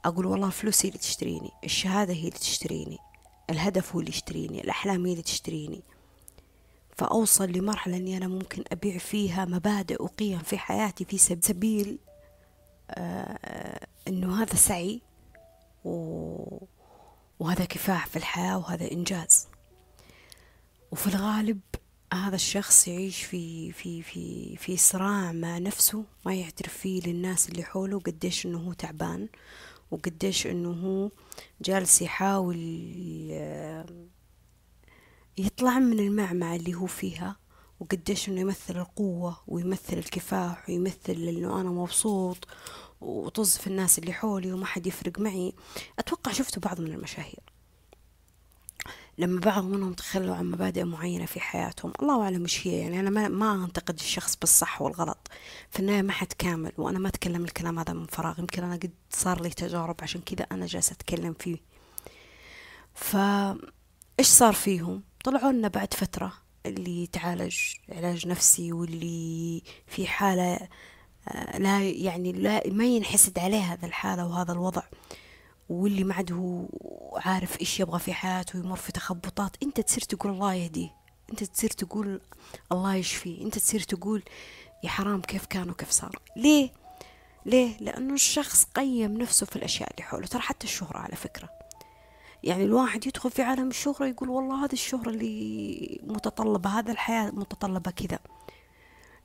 أقول والله الفلوس هي اللي تشتريني الشهادة هي اللي تشتريني الهدف هو اللي يشتريني الأحلام هي اللي تشتريني. فأوصل لمرحلة أني أنا ممكن أبيع فيها مبادئ وقيم في حياتي في سبيل آه أنه هذا سعي و... وهذا كفاح في الحياة وهذا إنجاز. وفي الغالب هذا الشخص يعيش في في في في صراع مع نفسه ما يعترف فيه للناس اللي حوله قديش إنه هو تعبان وقديش إنه هو جالس يحاول يطلع من المعمعة اللي هو فيها وقديش إنه يمثل القوة ويمثل الكفاح ويمثل إنه أنا مبسوط وطز في الناس اللي حولي وما حد يفرق معي. أتوقع شفتوا بعض من المشاهير. لما بعض منهم تخلوا عن مبادئ معينة في حياتهم الله أعلم وش هي. يعني أنا ما, ما أنتقد الشخص بالصح والغلط. في النهاية ما حد كامل وأنا ما أتكلم الكلام هذا من فراغ. يمكن أنا قد صار لي تجارب عشان كذا أنا جالسة أتكلم فيه. ف إيش صار فيهم؟ طلعوا لنا بعد فترة اللي يتعالج علاج نفسي واللي في حالة آه، لا يعني لا ما ينحسد عليه هذا الحالة وهذا الوضع. واللي ما عاد هو عارف إيش يبغى في حياته ويمر في تخبطات أنت تصير تقول الله يهديه. أنت تصير تقول الله يشفيه. أنت تصير تقول يا حرام كيف كان وكيف صار. ليه؟ ليه؟ لأنه الشخص قيم نفسه في الأشياء اللي حوله. ترى حتى الشهرة على فكرة. يعني الواحد يدخل في عالم الشهرة يقول والله هذه الشهرة اللي متطلبة هذا الحياة متطلبة كذا.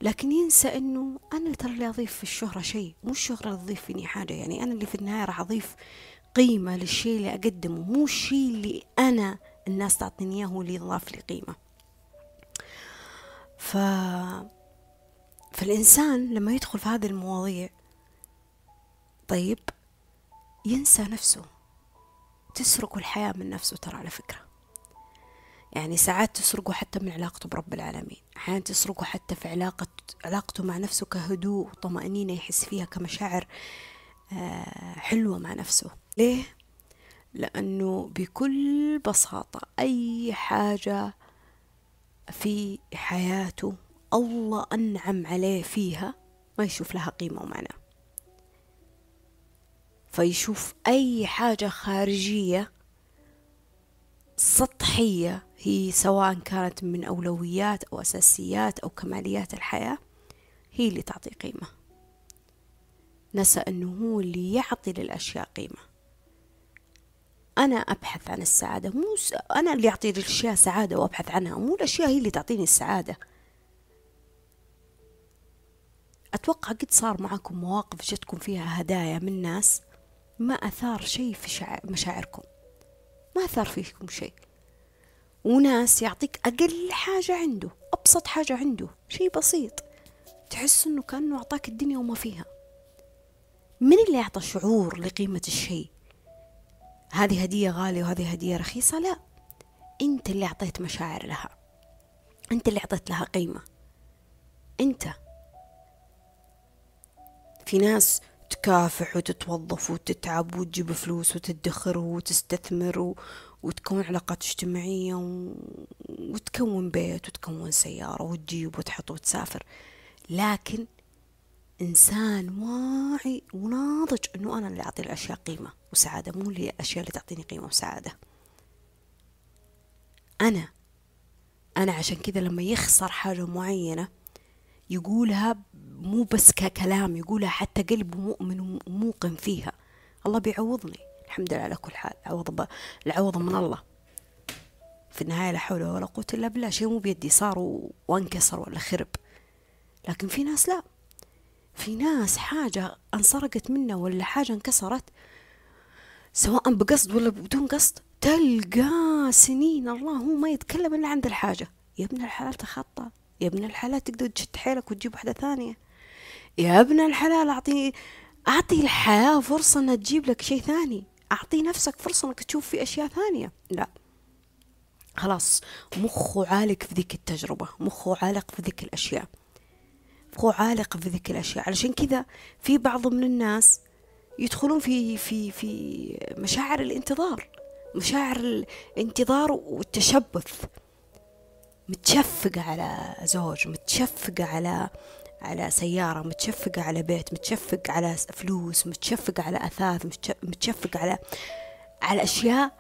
لكن ينسى إنه أنا ترى اللي أضيف في الشهرة شيء. مو الشهرة اللي تضيف فيني حاجة. يعني أنا اللي في النهاية راح أضيف قيمة للشيء اللي أقدمه مو الشيء اللي أنا الناس تعطيني إياه هو اللي يضاف لي قيمة. ف... فالإنسان لما يدخل في هذه المواضيع طيب ينسى نفسه. تسرق الحياة من نفسه ترى على فكرة. يعني ساعات تسرقه حتى من علاقته برب العالمين. أحيانا تسرقه حتى في علاقة علاقته مع نفسه كهدوء وطمأنينة يحس فيها كمشاعر آه، حلوة مع نفسه. ليه؟ لأنه بكل بساطة أي حاجة في حياته الله أنعم عليه فيها ما يشوف لها قيمة ومعنى. فيشوف أي حاجة خارجية سطحية هي سواء كانت من أولويات أو أساسيات أو كماليات الحياة هي اللي تعطي قيمة. نسى أنه هو اللي يعطي للأشياء قيمة. أنا أبحث عن السعادة مو س... أنا اللي أعطي الأشياء سعادة وأبحث عنها مو الأشياء هي اللي تعطيني السعادة. أتوقع قد صار معكم مواقف جتكم فيها هدايا من ناس ما أثار شيء في شع... مشاعركم. ما أثار فيكم شيء. وناس يعطيك أقل حاجة عنده أبسط حاجة عنده شيء بسيط. تحس إنه كأنه أعطاك الدنيا وما فيها. من اللي أعطى شعور لقيمة الشيء؟ هذه هدية غالية وهذه هدية رخيصة. لا أنت اللي أعطيت مشاعر لها. أنت اللي أعطيت لها قيمة. أنت. في ناس تكافح وتتوظف وتتعب وتجيب فلوس وتدخر وتستثمر و... وتكون علاقات اجتماعية و... وتكون بيت وتكون سيارة وتجيب وتحط وتسافر. لكن إنسان واعي وناضج إنه أنا اللي أعطي الأشياء قيمة وسعادة مو اللي الأشياء اللي تعطيني قيمة وسعادة. أنا أنا عشان كذا لما يخسر حاجة معينة يقولها مو بس ككلام يقولها حتى قلبه مؤمن وموقن فيها. الله بيعوضني. الحمد لله على كل حال. عوض العوض من الله. في النهاية لا حول ولا قوة إلا بالله. شيء مو بيدي صار وانكسر ولا خرب. لكن في ناس لا. في ناس حاجة انسرقت منه ولا حاجة انكسرت سواء بقصد ولا بدون قصد تلقاه سنين الله هو ما يتكلم إلا عند الحاجة. يا ابن الحلال تخطى يا ابن الحلال تقدر تشد حيلك وتجيب واحدة ثانية. يا ابن الحلال أعطي أعطي الحياة فرصة إنها تجيب لك شيء ثاني. أعطي نفسك فرصة إنك تشوف في أشياء ثانية. لا. خلاص. مخه عالق في ذيك التجربة مخه عالق في ذيك الأشياء. مخه عالق في ذيك الأشياء. علشان كذا في بعض من الناس يدخلون في في في مشاعر الانتظار مشاعر الانتظار والتشبث. متشفقة على زوج متشفقة على على سيارة متشفقة على بيت متشفق على فلوس متشفق على أثاث متشفق على على أشياء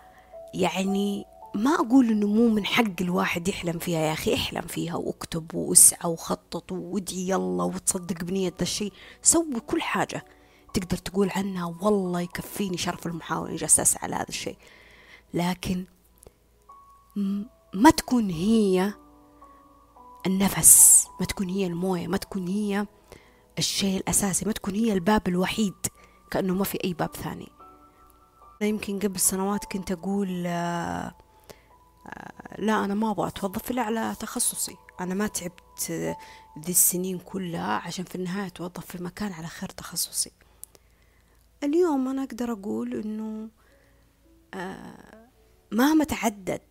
يعني ما أقول إنه مو من حق الواحد يحلم فيها يا أخي احلم فيها واكتب واسعى وخطط وادعي يلا وتصدق بنية ذا الشيء. سوي كل حاجة تقدر تقول عنها والله يكفيني شرف المحاولة إني جالسة أسعى لهذا الشيء. لكن ما تكون هي النفس ما تكون هي الموية ما تكون هي الشيء الأساسي ما تكون هي الباب الوحيد كأنه ما في أي باب ثاني. يمكن قبل سنوات كنت أقول آه، لا أنا ما أبغى أتوظف إلا على تخصصي. أنا ما تعبت ذي السنين كلها عشان في النهاية أتوظف في مكان على خير تخصصي. اليوم أنا أقدر أقول آه، مهما تعدد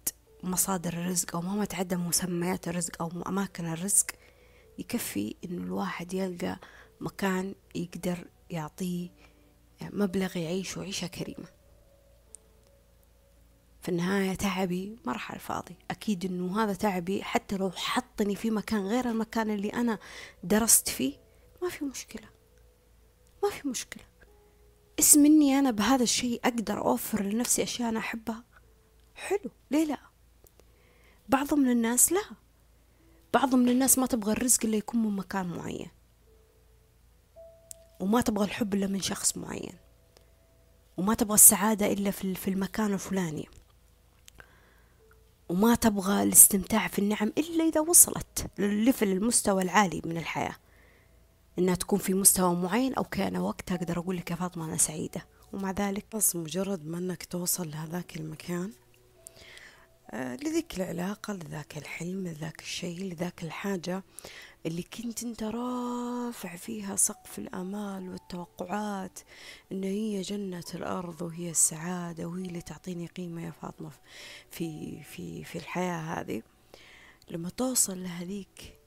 مصادر الرزق أو مهما تعدى مسميات الرزق أو أماكن الرزق يكفي إنه الواحد يلقى مكان يقدر يعطيه مبلغ يعيش عيشة كريمة. في النهاية تعبي ما راح الفاضي أكيد إنه هذا تعبي حتى لو حطني في مكان غير المكان اللي أنا درست فيه ما في مشكلة. ما في مشكلة. اسم إني أنا بهذا الشيء أقدر أوفر لنفسي أشياء أنا أحبها؟ حلو. ليه لا؟ بعض من الناس لا. بعض من الناس ما تبغى الرزق إلا يكون من مكان معين. وما تبغى الحب إلا من شخص معين. وما تبغى السعادة إلا في المكان الفلاني. وما تبغى الاستمتاع في النعم إلا إذا وصلت للليفل المستوى العالي من الحياة. إنها تكون في مستوى معين أو كان وقتها أقدر أقول لك يا فاطمة أنا سعيدة. ومع ذلك بس مجرد ما أنك توصل لهذاك المكان آه، لذيك العلاقة لذاك الحلم لذاك الشيء لذاك الحاجة اللي كنت أنت رافع فيها سقف الأمال والتوقعات إن هي جنة الأرض وهي السعادة وهي اللي تعطيني قيمة يا فاطمة في في في الحياة هذه. لما توصل لهذيك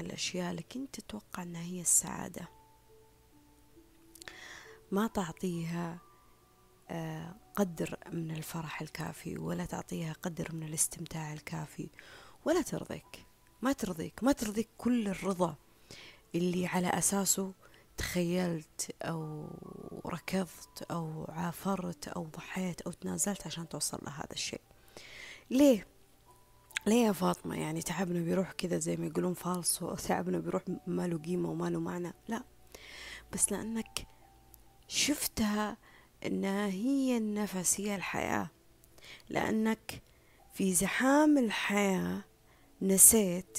الأشياء اللي كنت تتوقع إنها هي السعادة ما تعطيها آه، قدر من الفرح الكافي ولا تعطيها قدر من الاستمتاع الكافي ولا ترضيك. ما ترضيك ما ترضيك كل الرضا اللي على أساسه تخيلت أو ركضت أو عافرت أو ضحيت أو تنازلت عشان توصل لهذا الشيء. ليه؟ ليه يا فاطمة؟ يعني تعبنا بيروح كذا زي ما يقولون فالصو تعبنا بيروح ما له قيمة وما له معنى. لا بس لأنك شفتها انها هي النفس هي الحياة. لأنك في زحام الحياة نسيت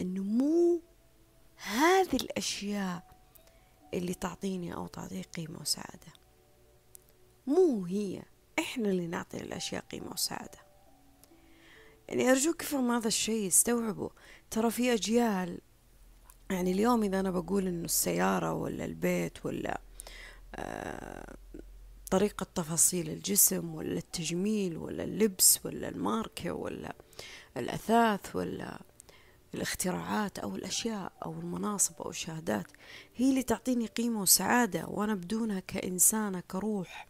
إنه مو هذه الأشياء اللي تعطيني أو تعطيك قيمة وسعادة. مو هي إحنا اللي نعطي الاشياء قيمة وسعادة. يعني أرجوك افهم هذا الشيء استوعبوا ترى في أجيال يعني اليوم إذا أنا بقول إنه السيارة ولا البيت ولا آه طريقة تفاصيل الجسم ولا التجميل ولا اللبس ولا الماركة ولا الأثاث ولا الاختراعات أو الأشياء أو المناصب أو الشهادات هي اللي تعطيني قيمة وسعادة وأنا بدونها كإنسانة كروح.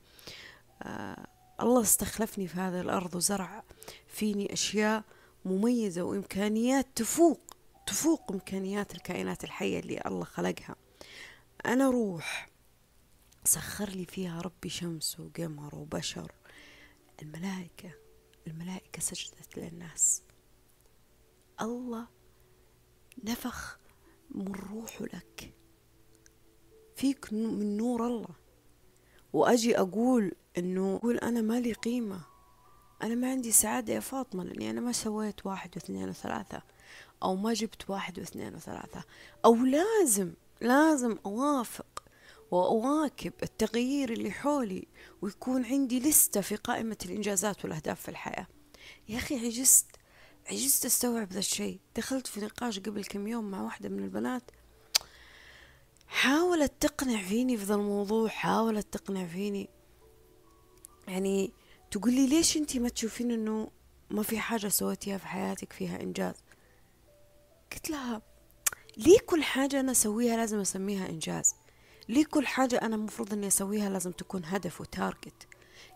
آه الله استخلفني في هذه الأرض وزرع فيني أشياء مميزة وإمكانيات تفوق تفوق إمكانيات الكائنات الحية اللي الله خلقها. أنا روح. سخر لي فيها ربي شمس وقمر وبشر. الملائكة الملائكة سجدت للناس. الله نفخ من روحه لك. فيك من نور الله. وأجي أقول إنه أقول أنا ما لي قيمة. أنا ما عندي سعادة يا فاطمة لأني أنا ما سويت واحد واثنين وثلاثة أو ما جبت واحد واثنين وثلاثة. أو لازم لازم أوافق وأواكب التغيير اللي حولي ويكون عندي لستة في قائمة الإنجازات والأهداف في الحياة. يا أخي عجزت. عجزت أستوعب ذا الشيء. دخلت في نقاش قبل كم يوم مع واحدة من البنات. حاولت تقنع فيني في ذا الموضوع حاولت تقنع فيني. يعني تقول لي ليش أنتي ما تشوفين إنه ما في حاجة سويتيها في حياتك فيها إنجاز؟ قلت لها ليه كل حاجة أنا أسويها لازم أسميها إنجاز؟ ليه كل حاجة أنا المفروض إني أسويها لازم تكون هدف وتارجت؟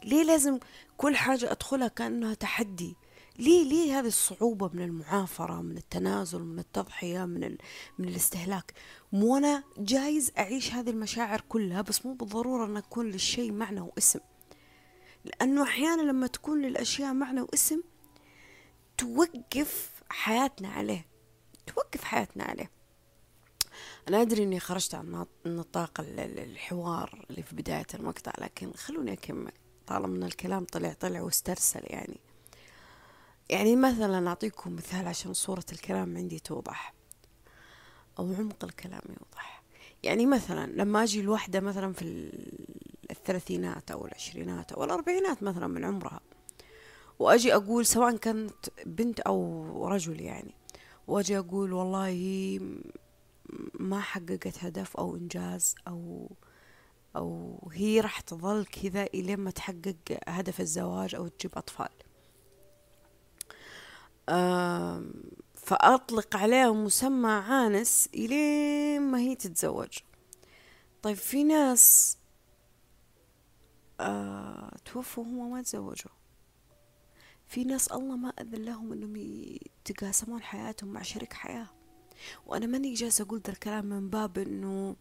ليه لازم كل حاجة أدخلها كأنها تحدي؟ ليه ليه هذه الصعوبة من المعافرة من التنازل من التضحية من ال... من الاستهلاك؟ مو أنا جايز أعيش هذه المشاعر كلها بس مو بالضرورة أن أكون للشيء معنى واسم. لأنه أحيانا لما تكون للأشياء معنى واسم توقف حياتنا عليه. توقف حياتنا عليه. أنا أدري إني خرجت عن نطاق الحوار اللي في بداية المقطع لكن خلوني أكمل. طالما الكلام طلع طلع واسترسل يعني. يعني مثلا أعطيكم مثال عشان صورة الكلام عندي توضح. أو عمق الكلام يوضح. يعني مثلا لما أجي الوحدة مثلا في الثلاثينات أو العشرينات أو الأربعينات مثلا من عمرها وأجي أقول سواء كانت بنت أو رجل يعني وأجي أقول والله ما حققت هدف أو إنجاز أو أو هي راح تظل كذا إلين ما تحقق هدف الزواج أو تجيب أطفال. فأطلق عليها مسمى عانس إلين ما هي تتزوج. طيب في ناس آه توفوا وهم ما تزوجوا. في ناس الله ما أذن لهم أنهم يتقاسمون حياتهم مع شريك حياة. وأنا ماني جالسة أقول ذا الكلام من باب أنه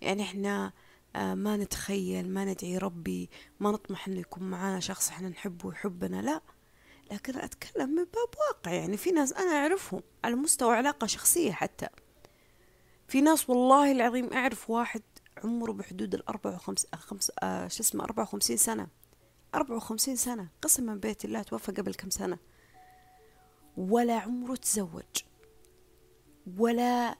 يعني إحنا آه ما نتخيل ما ندعي ربي ما نطمح أنه يكون معانا شخص إحنا نحبه ويحبنا لا. لكن أتكلم من باب واقع. يعني في ناس أنا أعرفهم على مستوى علاقة شخصية حتى. في ناس والله العظيم أعرف واحد عمره بحدود الأربعة وخمس خمس آه شو اسمه أربعة وخمسين سنة. أربعة وخمسين سنة. قسما بيت الله توفى قبل كم سنة. ولا عمره تزوج. ولا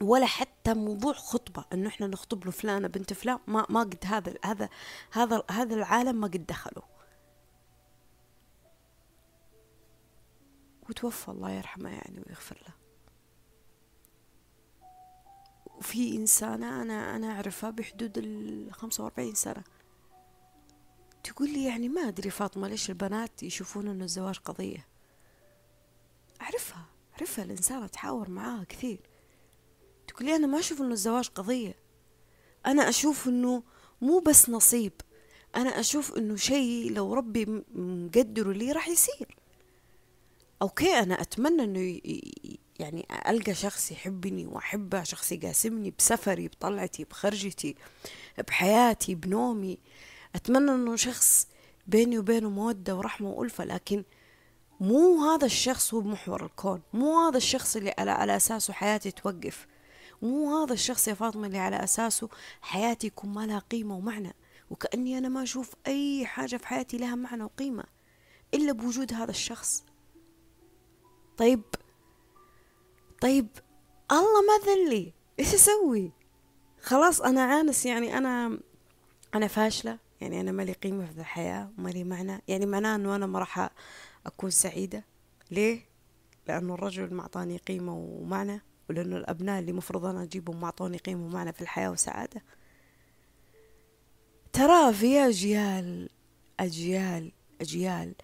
ولا حتى موضوع خطبة. إنه إحنا نخطب له فلانة بنت فلان. ما ما قد هذا هذا هذا هذا العالم ما قد دخلوا وتوفى الله يرحمه يعني ويغفر له. وفي إنسانة أنا أنا أعرفها بحدود الخمسة وأربعين سنة. تقول لي يعني ما أدري فاطمة ليش البنات يشوفون إنه الزواج قضية. أعرفها أعرفها الإنسانة أتحاور معاها كثير. تقول لي أنا ما أشوف إنه الزواج قضية. أنا أشوف إنه مو بس نصيب. أنا أشوف إنه شيء لو ربي مقدره لي راح يصير. أوكي أنا أتمنى إنه يعني ألقى شخص يحبني وأحبه شخص يقاسمني بسفري بطلعتي بخرجتي بحياتي بنومي. أتمنى إنه شخص بيني وبينه مودة ورحمة وألفة لكن مو هذا الشخص هو محور الكون. مو هذا الشخص اللي على, على أساسه حياتي توقف. مو هذا الشخص يا فاطمة اللي على أساسه حياتي يكون ما لها قيمة ومعنى. وكأني أنا ما أشوف أي حاجة في حياتي لها معنى وقيمة إلا بوجود هذا الشخص. طيب طيب الله ما ذن لي إيش أسوي؟ خلاص أنا عانس يعني أنا أنا فاشلة يعني أنا مالي قيمة في الحياة ومالي معنى. يعني معناه إنه أنا ما راح أكون سعيدة. ليه؟ لأنه الرجل ما اعطاني قيمة ومعنى ولأنه الأبناء اللي مفروض أنا أجيبهم ما اعطوني قيمة ومعنى في الحياة وسعادة. ترى في أجيال أجيال أجيال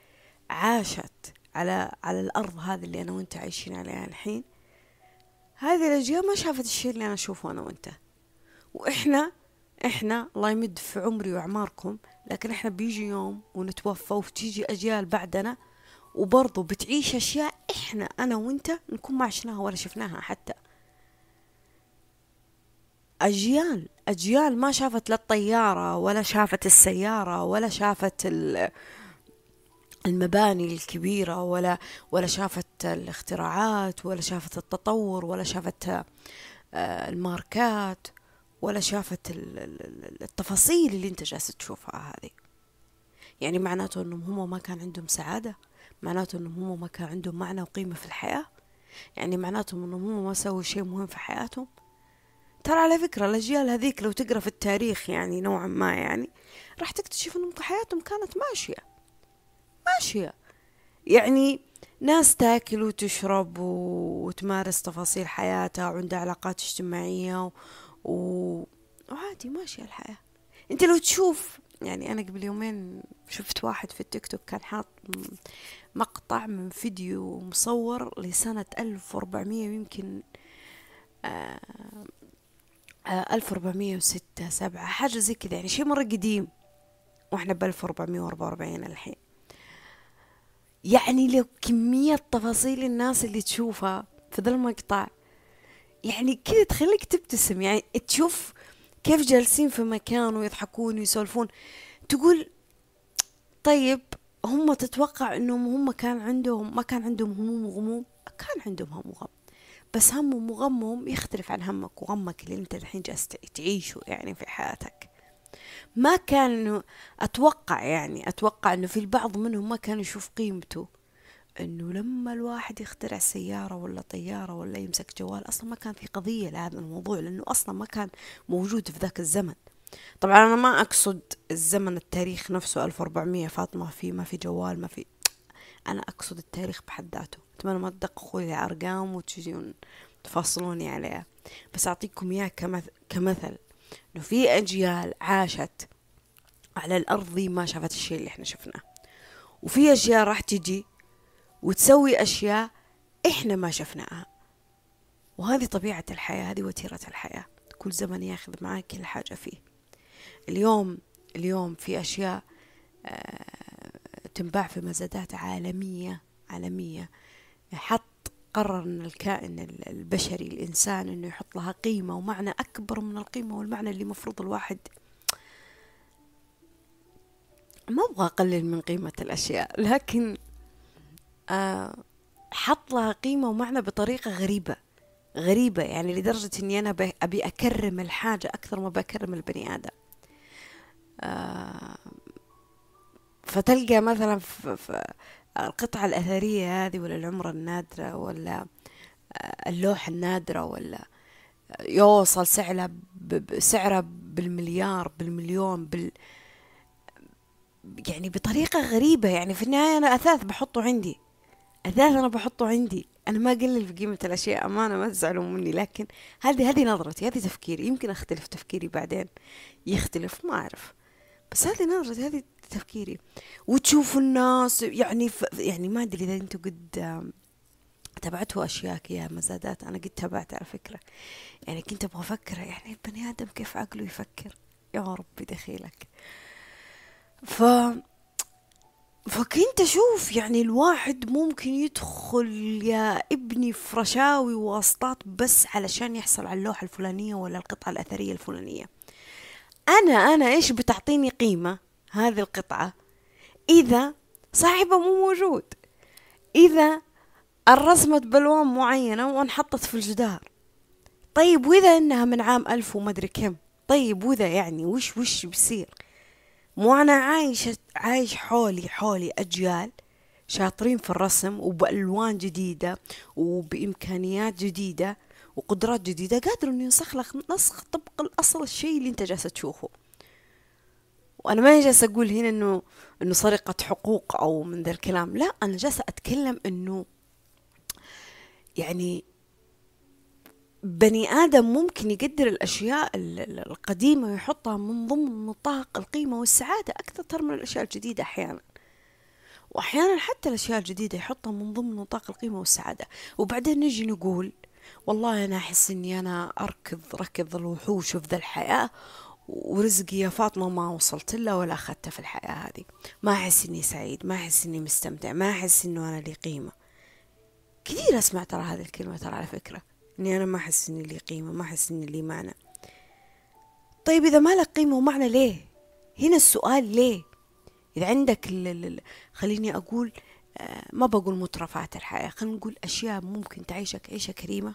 عاشت على على الأرض هذه اللي أنا وأنت عايشين عليها الحين. هذه الأجيال ما شافت الشيء اللي أنا أشوفه أنا وأنت. وإحنا إحنا الله يمد في عمري وأعماركم لكن إحنا بيجي يوم ونتوفى وتيجي أجيال بعدنا وبرضو بتعيش أشياء إحنا أنا وأنت نكون ما عشناها ولا شفناها حتى. أجيال أجيال ما شافت لا الطيارة ولا شافت السيارة ولا شافت ال المباني الكبيرة ولا ولا شافت الاختراعات ولا شافت التطور ولا شافت آه، الماركات ولا شافت التفاصيل اللي انت جالس تشوفها هذه. يعني معناته إنهم هم ما كان عندهم سعادة معناته إنهم هم ما كان عندهم معنى وقيمة في الحياة. يعني معناته إنهم هم ما سووا شيء مهم في حياتهم. ترى على فكرة الأجيال هذيك لو تقرأ في التاريخ يعني نوعا ما يعني راح تكتشف أنهم حياتهم كانت ماشية. ماشية. يعني ناس تاكل وتشرب وتمارس تفاصيل حياتها وعندها علاقات اجتماعية و... و... وعادي ماشية الحياة. انت لو تشوف يعني أنا قبل يومين شفت واحد في التيك توك كان حاط مقطع من فيديو مصور لسنة ألف وأربعمية يمكن آه، آه، ألف وأربعمية وستة سبعة حاجة زي كذا يعني شيء مرة قديم. وإحنا بألف وأربعمية وأربعة وأربعين الحين. يعني لو كمية تفاصيل الناس اللي تشوفها في ذا المقطع يعني كذا تخليك تبتسم. يعني تشوف كيف جالسين في مكان ويضحكون ويسولفون. تقول طيب هم تتوقع إنهم هم كان عندهم ما كان عندهم هموم وغموم كان عندهم هم وغم بس همهم وغمهم يختلف عن همك وغمك اللي انت الحين جالس تعيشه يعني في حياتك. ما كان أتوقع يعني أتوقع إنه في البعض منهم ما كان يشوف قيمته. إنه لما الواحد يخترع سيارة ولا طيارة ولا يمسك جوال أصلا ما كان في قضية لهذا الموضوع لأنه أصلا ما كان موجود في ذاك الزمن. طبعا أنا ما أقصد الزمن التاريخ نفسه 1400 فاطمة في ما في جوال ما في. أنا أقصد التاريخ بحد ذاته. أتمنى ما تدققوا لي أرقام وتجون تفصلوني عليها. بس أعطيكم اياه كمثل, كمثل. إنه في أجيال عاشت على الأرض ما شافت الشيء اللي إحنا شفناه. وفي أشياء راح تجي وتسوي أشياء إحنا ما شفناها. وهذه طبيعة الحياة هذه وتيرة الحياة. كل زمن ياخذ معاه كل حاجة فيه. اليوم اليوم في أشياء آه، تنباع في مزادات عالمية عالمية. حط قرر ان الكائن البشري الإنسان إنه يحط لها قيمة ومعنى أكبر من القيمة والمعنى اللي مفروض الواحد ما أبغى أقلل من قيمة الأشياء لكن آه حط لها قيمة ومعنى بطريقة غريبة غريبة يعني لدرجة إني أنا أبي أكرم الحاجة أكثر ما بكرم البني آدم. آه فتلقى مثلا في القطعة الأثرية هذه ولا العمرة النادرة ولا آه، اللوحة النادرة ولا يوصل سعرها سعرها بالمليار بالمليون بال يعني بطريقة غريبة. يعني في النهاية أنا أثاث بحطه عندي أثاث أنا بحطه عندي. أنا ما أقلل في قيمة الأشياء أمانة ما تزعلوا مني لكن هذه هذه نظرتي هذه تفكيري. يمكن أختلف تفكيري بعدين يختلف ما أعرف. بس هذه نظرتي هذه تفكيري. وتشوف الناس يعني ف... يعني ما أدري إذا أنتم قد تابعتوا أشياء يا مزادات. أنا قد تابعت على فكرة. يعني كنت أبغى أفكر يعني البني آدم كيف عقله يفكر؟ يا ربي دخيلك. ف فكنت أشوف يعني الواحد ممكن يدخل يا ابني في رشاوي واسطات بس علشان يحصل على اللوحة الفلانية ولا القطعة الأثرية الفلانية. أنا أنا إيش بتعطيني قيمة؟ هذه القطعة. إذا صاحبها مو موجود. إذا الرسمت بألوان معينة وانحطت في الجدار. طيب وإذا إنها من عام ألف ومدري كم؟ طيب وإذا يعني وش وش بيصير؟ مو أنا عايش عايش حولي حولي أجيال شاطرين في الرسم وبألوان جديدة وبإمكانيات جديدة وقدرات جديدة قادر إنه ينسخ لك نسخ طبق الأصل الشيء اللي أنت جالس تشوفه. وأنا ما جالسة أقول هنا انه إنه سرقه حقوق أو من ذا الكلام. لا أنا جالسة أتكلم إنه يعني بني آدم ممكن يقدر الأشياء القديمة ويحطها من ضمن نطاق القيمة والسعادة أكثر من الأشياء الجديدة أحيانا. وأحيانا حتى الأشياء الجديدة يحطها من ضمن نطاق القيمة والسعادة. وبعدين نجي نقول والله أنا أحس إني أنا أركض ركض الوحوش في ذا الحياة ورزقي يا فاطمة ما وصلت له ولا أخذته في الحياة هذه. ما أحس إني سعيد ما أحس إني مستمتع ما أحس إنه أنا لي قيمة. كثير أسمع ترى هذه الكلمة ترى على فكرة إني أنا ما أحس إني لي قيمة ما أحس إني لي معنى. طيب إذا ما لك قيمة ومعنى ليه؟ هنا السؤال ليه؟ إذا عندك خليني أقول آه، ما بقول مترفات الحياة خلينا نقول أشياء ممكن تعيشك عيشة كريمة.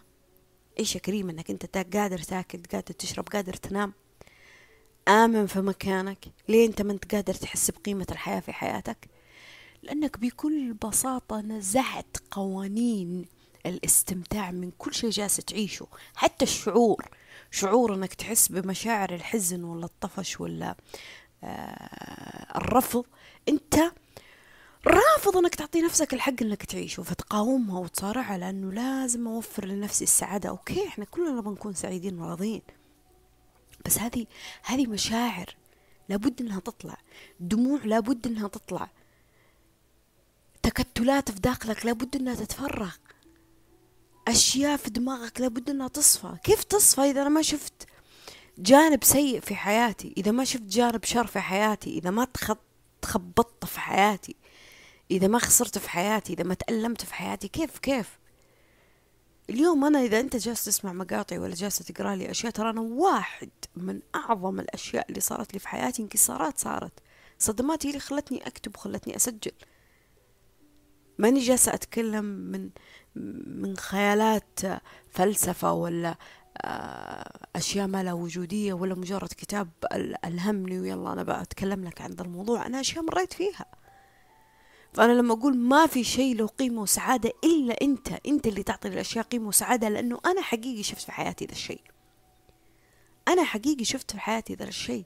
عيشة كريمة إنك أنت قادر تاكل قادر تشرب قادر تنام. آمن في مكانك. ليه أنت ما أنت قادر تحس بقيمة الحياة في حياتك؟ لأنك بكل بساطة نزعت قوانين الاستمتاع من كل شيء جالس تعيشه حتى الشعور. شعور إنك تحس بمشاعر الحزن ولا الطفش ولا آه الرفض. أنت رافض إنك تعطي نفسك الحق إنك تعيشه فتقاومها وتصارعها لأنه لازم أوفر لنفسي السعادة. أوكي إحنا كلنا بنكون سعيدين وراضيين بس هذه هذه مشاعر لابد إنها تطلع. دموع لابد إنها تطلع. تكتلات في داخلك لابد إنها تتفرغ. أشياء في دماغك لابد إنها تصفى. كيف تصفى إذا أنا ما شفت جانب سيء في حياتي؟ إذا ما شفت جانب شر في حياتي؟ إذا ما تخبطت في حياتي؟ إذا ما خسرت في حياتي؟ إذا ما تألمت في حياتي؟ كيف كيف؟ اليوم أنا إذا أنت جالس تسمع مقاطعي ولا جالس تقرأ لي أشياء ترى أنا واحد من أعظم الأشياء اللي صارت لي في حياتي انكسارات صارت. صدمات هي اللي خلتني أكتب وخلتني أسجل. ماني جالسة أتكلم من من خيالات فلسفة ولا آه، أشياء ما لها وجودية ولا مجرد كتاب ألهمني ويلا أنا بأتكلم لك عن الموضوع. أنا أشياء مريت فيها. فأنا لما أقول ما في شيء له قيمة وسعادة إلا أنت أنت اللي تعطي الأشياء قيمة وسعادة لأنه أنا حقيقي شفت في حياتي ذا الشيء. أنا حقيقي شفت في حياتي ذا الشيء.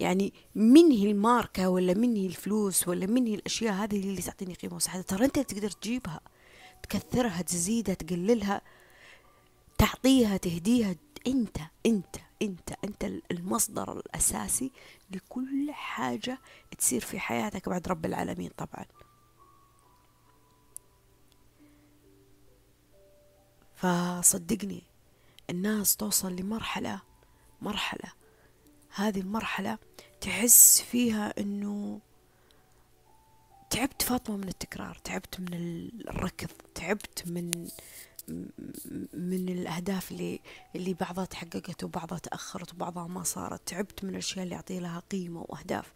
يعني من هي الماركة ولا من هي الفلوس ولا من هي الأشياء هذه اللي تعطيني قيمة وسعادة؟ ترى أنت تقدر تجيبها تكثرها تزيدها تقللها تعطيها تهديها أنت أنت. أنت أنت المصدر الأساسي لكل حاجة تصير في حياتك بعد رب العالمين طبعا. فصدقني الناس توصل لمرحلة مرحلة. هذه المرحلة تحس فيها إنه تعبت فاطمة من التكرار تعبت من الركض تعبت من من الأهداف اللي اللي بعضها تحققت وبعضها تأخرت وبعضها ما صارت تعبت من الأشياء اللي أعطي لها قيمة وأهداف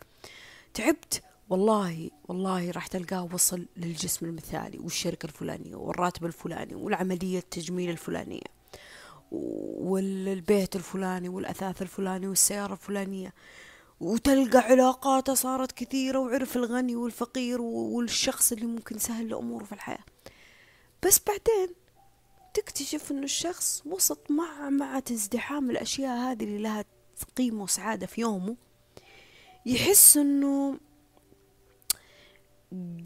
تعبت والله والله راح تلقاه وصل للجسم المثالي والشركة الفلانية والراتب الفلاني والعملية التجميل الفلانية والبيت الفلاني والأثاث الفلاني والسيارة الفلانية وتلقى علاقاته صارت كثيرة وعرف الغني والفقير والشخص اللي ممكن يسهل له أموره في الحياة بس بعدين تكتشف إنه الشخص وسط مع مع ازدحام الأشياء هذه اللي لها قيمة وسعادة في يومه. يحس إنه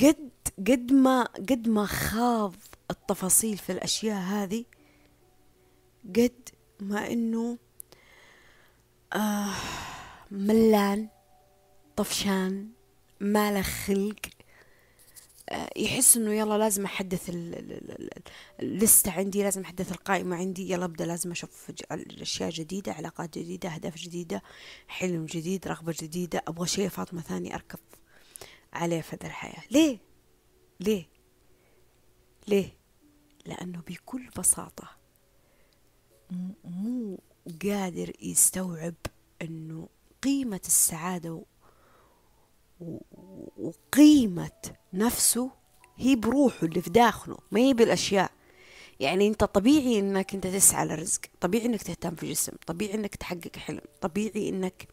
قد قد ما قد ما خاض التفاصيل في الأشياء هذه قد ما إنه آه ملان طفشان ما له خلق. يحس إنه يلا لازم أحدث اللستة عندي لازم أحدث القائمة عندي يلا أبدأ لازم أشوف اشياء جديدة علاقات جديدة أهداف جديدة حلم جديد رغبة جديدة أبغى شيء فاطمة ثاني أركب عليه في الحياة. ليه؟ ليه؟ ليه؟ لأنه بكل بساطة مو قادر يستوعب إنه قيمة السعادة وقيمة نفسه هي بروحه اللي في داخله ما هي بالأشياء. يعني أنت طبيعي إنك أنت تسعى لرزق طبيعي إنك تهتم في جسم طبيعي إنك تحقق حلم طبيعي إنك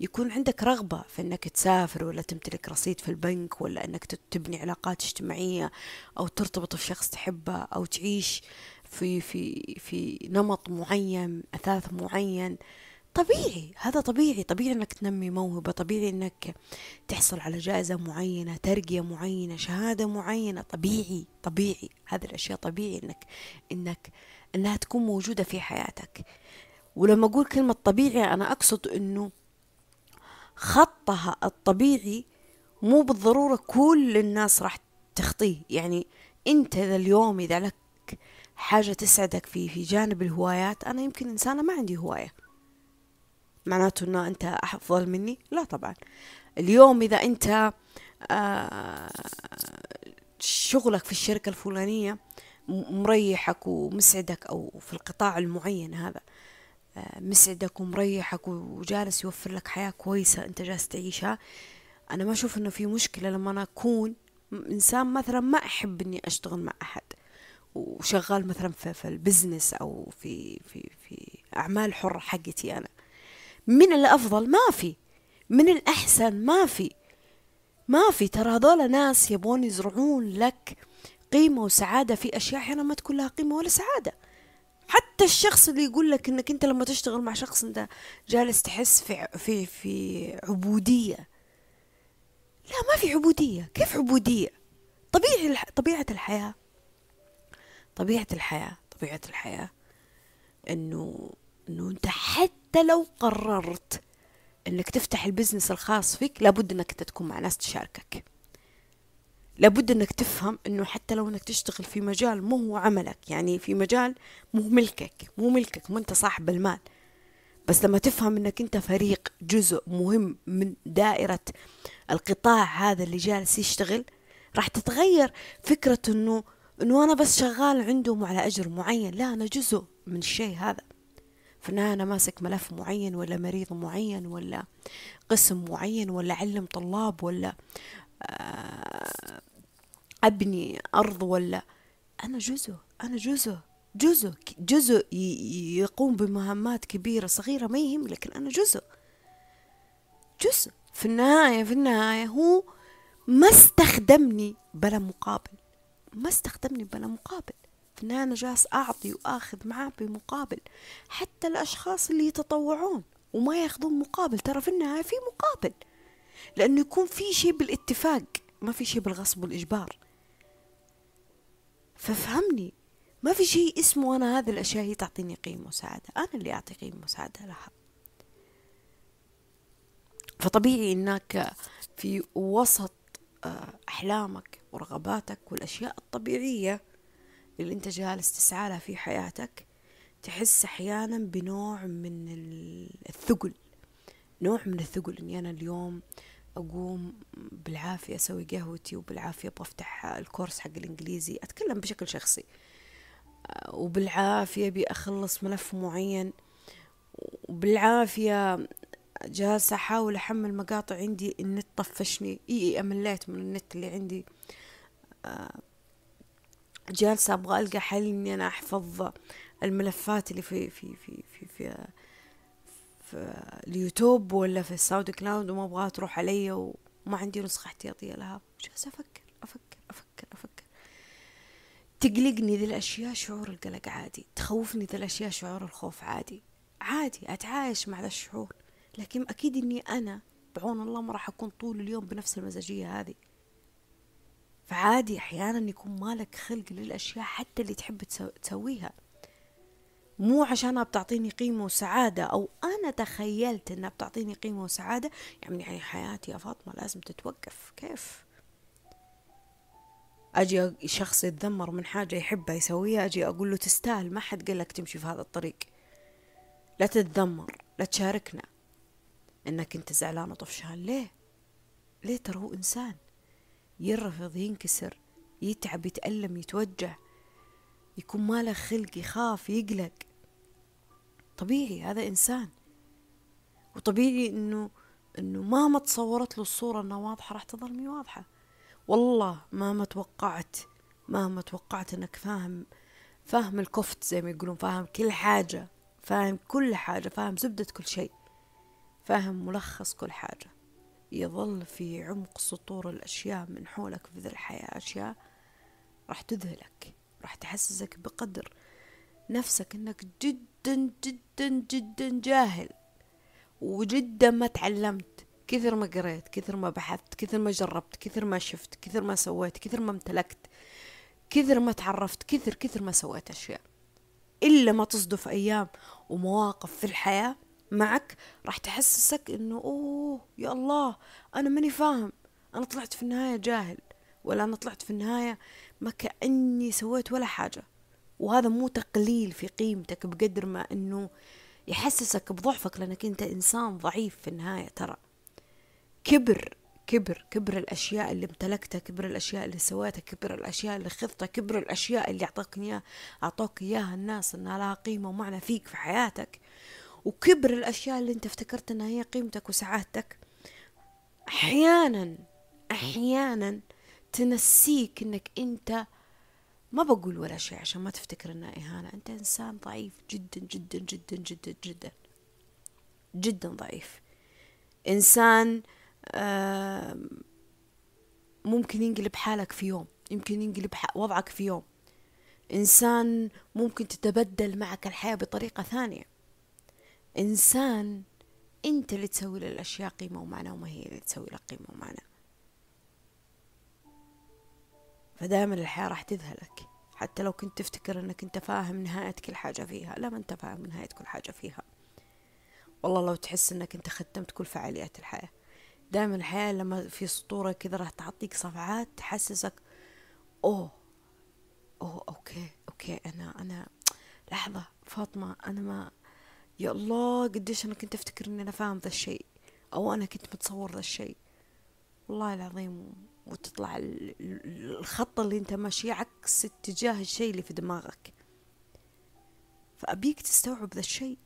يكون عندك رغبة في إنك تسافر ولا تمتلك رصيد في البنك ولا إنك تبني علاقات اجتماعية أو ترتبط في شخص تحبه أو تعيش في في في نمط معين أثاث معين. طبيعي هذا طبيعي طبيعي إنك تنمي موهبة طبيعي إنك تحصل على جائزة معينة ترقية معينة شهادة معينة طبيعي طبيعي هذه الأشياء طبيعي إنك إنك إنها تكون موجودة في حياتك. ولما أقول كلمة طبيعي أنا أقصد إنه خطها الطبيعي مو بالضرورة كل الناس راح تخطيه. يعني أنت اليوم إذا لك حاجة تسعدك في في جانب الهوايات أنا يمكن إنسانة ما عندي هواية. معناته إنه أنت أفضل مني؟ لا طبعا. اليوم إذا أنت آه شغلك في الشركة الفلانية مريحك ومسعدك أو في القطاع المعين هذا آه مسعدك ومريحك وجالس يوفر لك حياة كويسة أنت جالس تعيشها أنا ما أشوف إنه في مشكلة لما أنا أكون إنسان مثلا ما أحب إني أشتغل مع أحد وشغال مثلا في, في البزنس أو في في في أعمال حرة حقتي أنا. من الأفضل ما في. من الأحسن ما في. ما في. ترى هذول ناس يبون يزرعون لك قيمة وسعادة في أشياء أحيانا ما تكون لها قيمة ولا سعادة. حتى الشخص اللي يقول لك إنك أنت لما تشتغل مع شخص أنت جالس تحس في في في عبودية. لا ما في عبودية. كيف عبودية؟ طبيعي طبيعة الحياة. طبيعة الحياة. طبيعة الحياة إنه إنه أنت حتى لو قررت إنك تفتح البزنس الخاص فيك لابد إنك أنت تكون مع ناس تشاركك. لابد إنك تفهم إنه حتى لو إنك تشتغل في مجال مو هو عملك يعني في مجال مو ملكك مو ملكك مو أنت صاحب المال. بس لما تفهم إنك أنت فريق جزء مهم من دائرة القطاع هذا اللي جالس يشتغل راح تتغير فكرة إنه إنه أنا بس شغال عندهم على أجر معين لا أنا جزء من الشيء هذا. أنا ماسك ملف معين ولا مريض معين ولا قسم معين ولا علم طلاب ولا آه، أبني أرض ولا. أنا جزء أنا جزء جزء جزء يقوم بمهمات كبيرة صغيرة ما يهم لكن أنا جزء. جزء. في النهاية في النهاية هو ما استخدمني بلا مقابل. ما استخدمني بلا مقابل. النهاية أنا جالس أعطي وآخذ معاه بمقابل. حتى الأشخاص اللي يتطوعون وما ياخذون مقابل ترى في النهاية في مقابل. لأنه يكون في شيء بالاتفاق ما في شيء بالغصب والإجبار. ففهمني ما في شيء اسمه أنا هذه الأشياء هي تعطيني قيمة وسعادة أنا اللي أعطي قيمة وسعادة لها. فطبيعي أنك في وسط آه، أحلامك ورغباتك والأشياء الطبيعية اللي أنت جالس تسعى في حياتك تحس أحيانا بنوع من الثقل نوع من الثقل. إني أنا اليوم أقوم بالعافية أسوي قهوتي وبالعافية بفتح الكورس حق الإنجليزي أتكلم بشكل شخصي. وبالعافية بأخلص ملف معين وبالعافية جالسة أحاول أحمل مقاطع عندي. النت طفشني. إني مليت من النت اللي عندي. جالسة أبغى ألقى حل إني أنا أحفظ الملفات اللي في في في في, في في اليوتيوب ولا في ال SoundCloud وما أبغاها تروح علي وما عندي نسخة احتياطية لها. جالسة أفكر أفكر أفكر أفكر. تقلقني ذي الأشياء شعور القلق عادي. تخوفني ذي الأشياء شعور الخوف عادي. عادي أتعايش مع ذا الشعور. لكن أكيد إني أنا بعون الله ما راح أكون طول اليوم بنفس المزاجية هذه. فعادي أحيانا يكون مالك خلق للأشياء حتى اللي تحب تسويها. مو عشانها بتعطيني قيمة وسعادة أو أنا تخيلت إنها بتعطيني قيمة وسعادة يعني يعني حياتي يا فاطمة لازم تتوقف. كيف؟ أجي شخص يتذمر من حاجة يحبها يسويها أجي أقول له تستاهل ما حد قال لك تمشي في هذا الطريق. لا تتذمر لا تشاركنا. إنك أنت زعلان وطفشان ليه؟ ليه ترى هو إنسان؟ يرفض ينكسر يتعب يتألم يتوجع يكون ماله خلق يخاف يقلق. طبيعي هذا إنسان. وطبيعي إنه إنه مهما تصورت له الصورة إنها واضحة راح تظل مي واضحة. والله مهما توقعت مهما توقعت إنك فاهم فاهم الكفت زي ما يقولون فاهم كل حاجة فاهم كل حاجة فاهم زبدة كل شيء فاهم ملخص كل حاجة. يظل في عمق سطور الأشياء من حولك في ذي الحياة أشياء راح تذهلك راح تحسسك بقدر نفسك إنك جدا جدا جدا جاهل وجدا ما تعلمت. كثر ما قريت كثر ما بحثت كثر ما جربت كثر ما شفت كثر ما سويت كثر ما امتلكت كثر ما تعرفت كثر كثر ما سويت أشياء. إلا ما تصدف أيام ومواقف في الحياة معك راح تحسسك إنه أوه يا الله أنا ماني فاهم. أنا طلعت في النهاية جاهل ولا أنا طلعت في النهاية ما كأني سويت ولا حاجة. وهذا مو تقليل في قيمتك بقدر ما إنه يحسسك بضعفك لأنك أنت إنسان ضعيف في النهاية ترى. كبر كبر كبر الأشياء اللي امتلكتها كبر الأشياء اللي سويتها كبر الأشياء اللي خذتها كبر الأشياء اللي اعطاك إياها أعطوك إياها الناس إنها لها قيمة ومعنى فيك في حياتك. وكبر الأشياء اللي أنت افتكرت إنها هي قيمتك وسعادتك أحيانا أحيانا تنسيك إنك أنت ما بقول ولا شيء عشان ما تفتكر إنها إهانة. أنت إنسان ضعيف جدا جدا جدا جدا جدا جدا ضعيف. إنسان ممكن ينقلب حالك في يوم يمكن ينقلب وضعك في يوم. إنسان ممكن تتبدل معك الحياة بطريقة ثانية. إنسان أنت اللي تسوي للأشياء قيمة ومعنى وما هي اللي تسوي لك قيمة ومعنى. فدائما الحياة راح تذهلك حتى لو كنت تفتكر أنك أنت فاهم نهاية كل حاجة فيها. لا ما أنت فاهم نهاية كل حاجة فيها. والله لو تحس أنك أنت ختمت كل فعاليات الحياة. دائما الحياة لما في سطورة كذا راح تعطيك صفعات تحسسك أوه أوه okay okay أنا أنا لحظة فاطمة أنا ما يا الله قديش أنا كنت أفتكر إني أنا فاهم ذا الشيء أو أنا كنت متصور ذا الشيء. والله العظيم وتطلع الخط اللي أنت ماشي عكس اتجاه الشيء اللي في دماغك. فأبيك تستوعب ذا الشيء.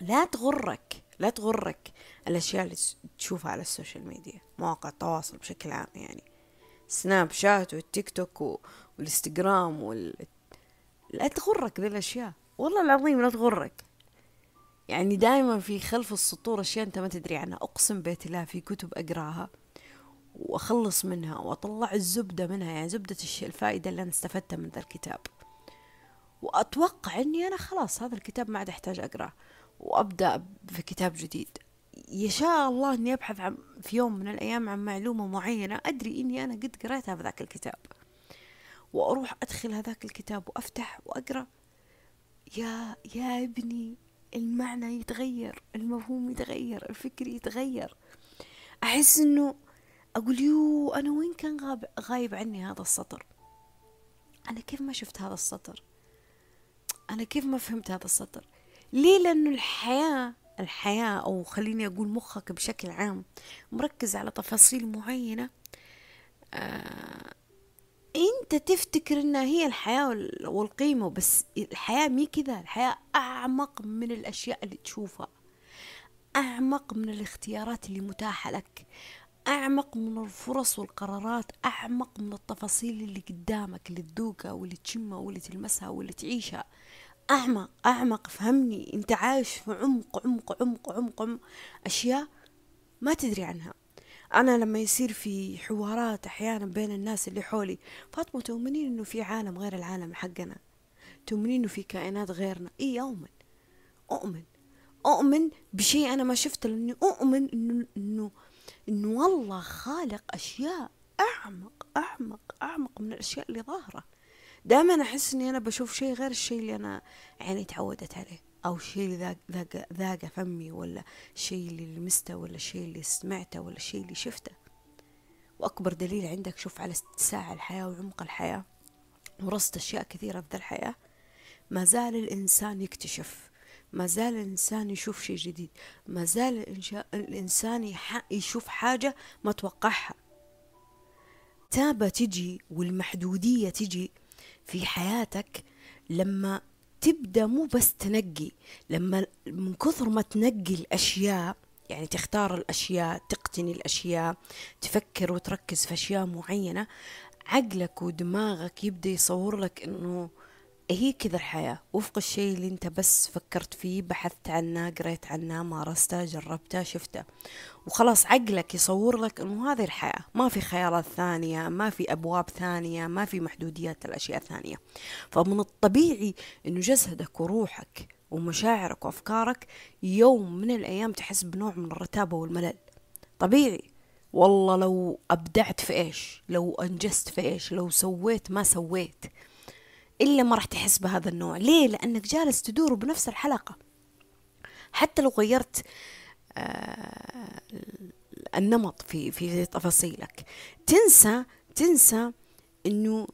لا تغرك لا تغرك الأشياء اللي تشوفها على ال social media مواقع التواصل بشكل عام يعني. Snapchat والتيك توك والإنستغرام وال... لا تغرك ذي الأشياء. والله العظيم لا تغرك. يعني دائما في خلف السطور أشياء أنت ما تدري عنها. أقسم بيت الله في كتب أقرأها وأخلص منها وأطلع الزبدة منها. يعني زبدة الفائدة اللي أنا استفدتها من ذا الكتاب. وأتوقع أني أنا خلاص هذا الكتاب ما عاد أحتاج أقرأه. وأبدأ في كتاب جديد. يشاء الله أني أبحث عن في يوم من الأيام عن معلومة معينة أدري إني أنا قد قريتها في ذاك الكتاب. وأروح أدخل هذاك الكتاب وأفتح وأقرأ. يا يا ابني. المعنى يتغير المفهوم يتغير الفكر يتغير. أحس إنه أقول يو أنا وين كان غاب غايب عني هذا السطر؟ أنا كيف ما شفت هذا السطر؟ أنا كيف ما فهمت هذا السطر؟ ليه؟ لأنه الحياة الحياة أو خليني أقول مخك بشكل عام مركز على تفاصيل معينة آه أنت تفتكر إنها هي الحياة والقيمة بس الحياة مي كذا الحياة أعمق من الأشياء اللي تشوفها. أعمق من الاختيارات اللي متاحة لك. أعمق من الفرص والقرارات. أعمق من التفاصيل اللي قدامك اللي تذوقها واللي تشمها واللي تلمسها واللي تعيشها. أعمق أعمق. فهمني. أنت عايش في عمق عمق عمق عمق, عمق. أشياء ما تدري عنها. أنا لما يصير في حوارات أحيانا بين الناس اللي حولي فاطمة تؤمنين إنه في عالم غير العالم حقنا؟ تؤمنين إنه في كائنات غيرنا؟ إي أؤمن. أؤمن. أؤمن بشيء أنا ما شفته لأني أؤمن إنه إنه إنه والله خالق أشياء أعمق أعمق أعمق من الأشياء اللي ظاهرة. دائما أحس إني أنا بشوف شيء غير الشيء اللي أنا يعني تعودت عليه. أو اللي ذاق ذاق ذاق فمي ولا الشيء اللي لمسته ولا الشيء اللي سمعته ولا الشيء اللي شفته. وأكبر دليل عندك شوف على اتساع الحياة وعمق الحياة ورصت أشياء كثيرة في الحياة ما زال الإنسان يكتشف ما زال الإنسان يشوف شيء جديد ما زال الإنسان يشوف حاجة ما توقعها. تابة تجي والمحدودية تجي في حياتك لما تبدأ مو بس تنقي لما من كثر ما تنقي الأشياء يعني تختار الأشياء تقتني الأشياء تفكر وتركز في أشياء معينة عقلك ودماغك يبدأ يصور لك إنه هي كذا الحياة. وفق الشيء اللي انت بس فكرت فيه بحثت عنه قريت عنه مارسته جربته شفته. وخلاص عقلك يصور لك إنه هذه الحياة. ما في خيارات ثانية ما في أبواب ثانية ما في محدوديات الاشياء الثانية. فمن الطبيعي إنه جسدك وروحك ومشاعرك وأفكارك يوم من الأيام تحس بنوع من الرتابة والملل. طبيعي. والله لو أبدعت في إيش؟ لو أنجزت في إيش؟ لو سويت ما سويت. إلا ما راح تحس بهذا النوع. ليه؟ لأنك جالس تدور بنفس الحلقة. حتى لو غيرت آه النمط في في تفاصيلك. تنسى تنسى إنه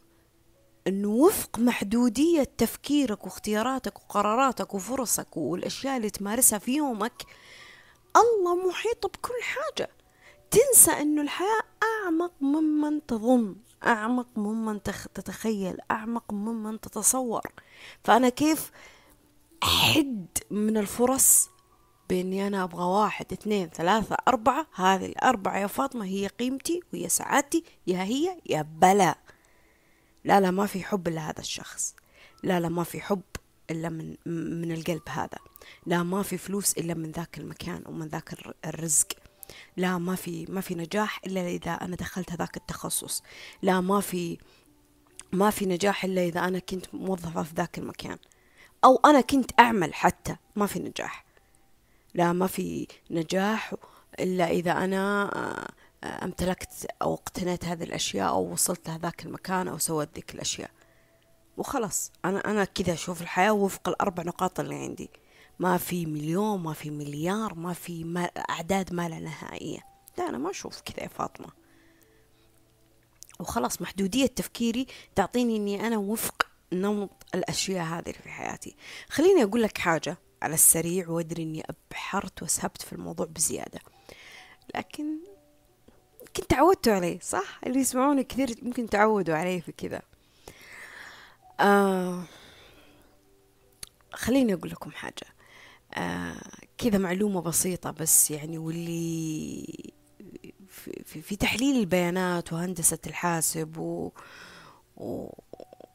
إنه وفق محدودية تفكيرك واختياراتك وقراراتك وفرصك والأشياء اللي تمارسها في يومك الله محيط بكل حاجة. تنسى إنه الحياة أعمق ممن تظن. أعمق ممن تتخيل أعمق ممن تتصور. فأنا كيف أحد من الفرص بإني أنا أبغى واحد اثنين ثلاثة أربعة؟ هذه الأربعة يا فاطمة هي قيمتي وهي سعادتي يا هي يا بلا. لا لا ما في حب إلا هذا الشخص. لا لا ما في حب إلا من من القلب هذا. لا ما في فلوس إلا من ذاك المكان ومن ذاك الرزق. لا ما في ما في نجاح إلا إذا أنا دخلت هذاك التخصص. لا ما في ما في نجاح إلا إذا أنا كنت موظفة في ذاك المكان. أو أنا كنت أعمل حتى ما في نجاح. لا ما في نجاح إلا إذا أنا آه، امتلكت أو اقتنيت هذه الأشياء أو وصلت لهذاك المكان أو سويت ذيك الأشياء. وخلاص أنا أنا كذا أشوف الحياة وفق الأربع نقاط اللي عندي. ما في مليون ما في مليار ما في ما أعداد ما لا نهائية. لا أنا ما أشوف كذا يا فاطمة. وخلاص محدودية تفكيري تعطيني إني أنا وفق نمط الأشياء هذه اللي في حياتي. خليني أقول لك حاجة على السريع وأدري إني أبحرت وسهبت في الموضوع بزيادة. لكن كنت تعودتوا عليه صح؟ اللي يسمعوني كثير ممكن تعودوا عليه في كذا. آه خليني أقول لكم حاجة. كذا معلومة بسيطة بس يعني واللي في, في, في تحليل البيانات وهندسة الحاسب و, و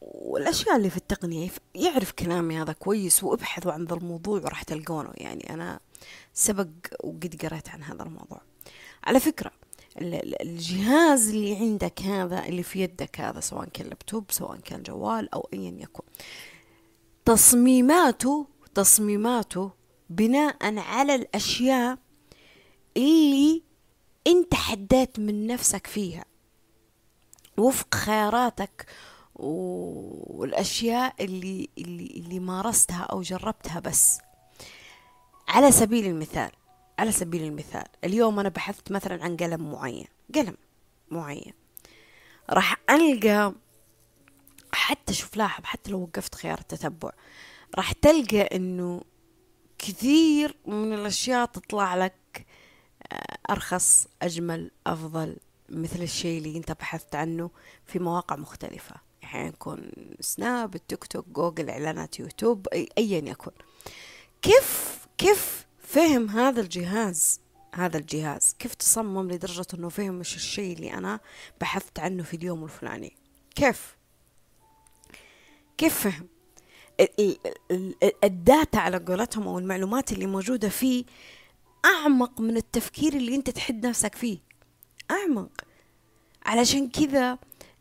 والأشياء اللي في التقنية يعرف كلامي هذا كويس وأبحثوا عن ذا الموضوع وراح تلقونه. يعني أنا سبق وقد قريت عن هذا الموضوع. على فكرة الجهاز اللي عندك هذا اللي في يدك هذا سواء كان لابتوب سواء كان جوال أو أيا يكن تصميماته تصميماته بناء على الأشياء اللي أنت حديت من نفسك فيها. وفق خياراتك والأشياء اللي, اللي, اللي مارستها أو جربتها بس. على سبيل المثال على سبيل المثال اليوم أنا بحثت مثلا عن قلم معين قلم معين. راح ألقى حتى شوف لاحظ حتى لو وقفت خيار التتبع راح تلقى إنه كثير من الأشياء تطلع لك آه، أرخص أجمل أفضل مثل الشيء اللي أنت بحثت عنه في مواقع مختلفة. يعني يكون سناب التيك توك جوجل إعلانات يوتيوب ايا يكن. كيف كيف فهم هذا الجهاز؟ هذا الجهاز كيف تصمم لدرجة إنه فهم مش الشيء اللي أنا بحثت عنه في اليوم الفلاني؟ كيف؟ كيف فهم؟ الداتا على قولتهم أو المعلومات اللي موجودة فيه أعمق من التفكير اللي أنت تحد نفسك فيه. أعمق. علشان كذا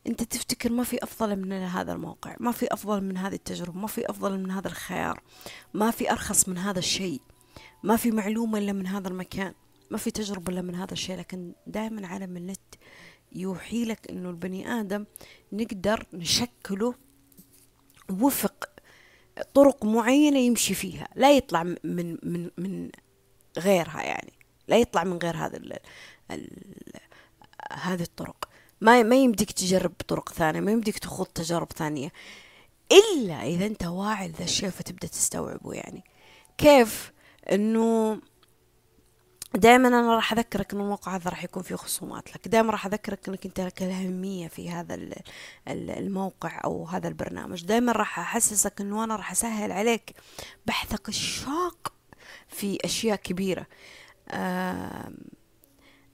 أنت تفتكر ما في أفضل من هذا الموقع ما في أفضل من هذه التجربة ما في أفضل من هذا الخيار ما في أرخص من هذا الشيء ما في معلومة إلا من هذا المكان ما في تجربة إلا من هذا الشيء. لكن دائما عالم النت يوحي لك إنه البني آدم نقدر نشكله وفق طرق معينة يمشي فيها. لا يطلع من من من غيرها يعني. لا يطلع من غير هذا ال هذه الطرق. ما ما يمديك تجرب طرق ثانية ما يمديك تخوض تجارب ثانية. إلا إذا أنت واعي لذا الشيء فتبدأ تستوعبه يعني. كيف؟ إنه دائما أنا راح أذكرك ان الموقع هذا راح يكون فيه خصومات لك. دائما راح أذكرك إنك أنت لك الأهمية في هذا الموقع أو هذا البرنامج. دائما راح أحسسك إنه أنا راح أسهل عليك بحثك الشاق في أشياء كبيرة.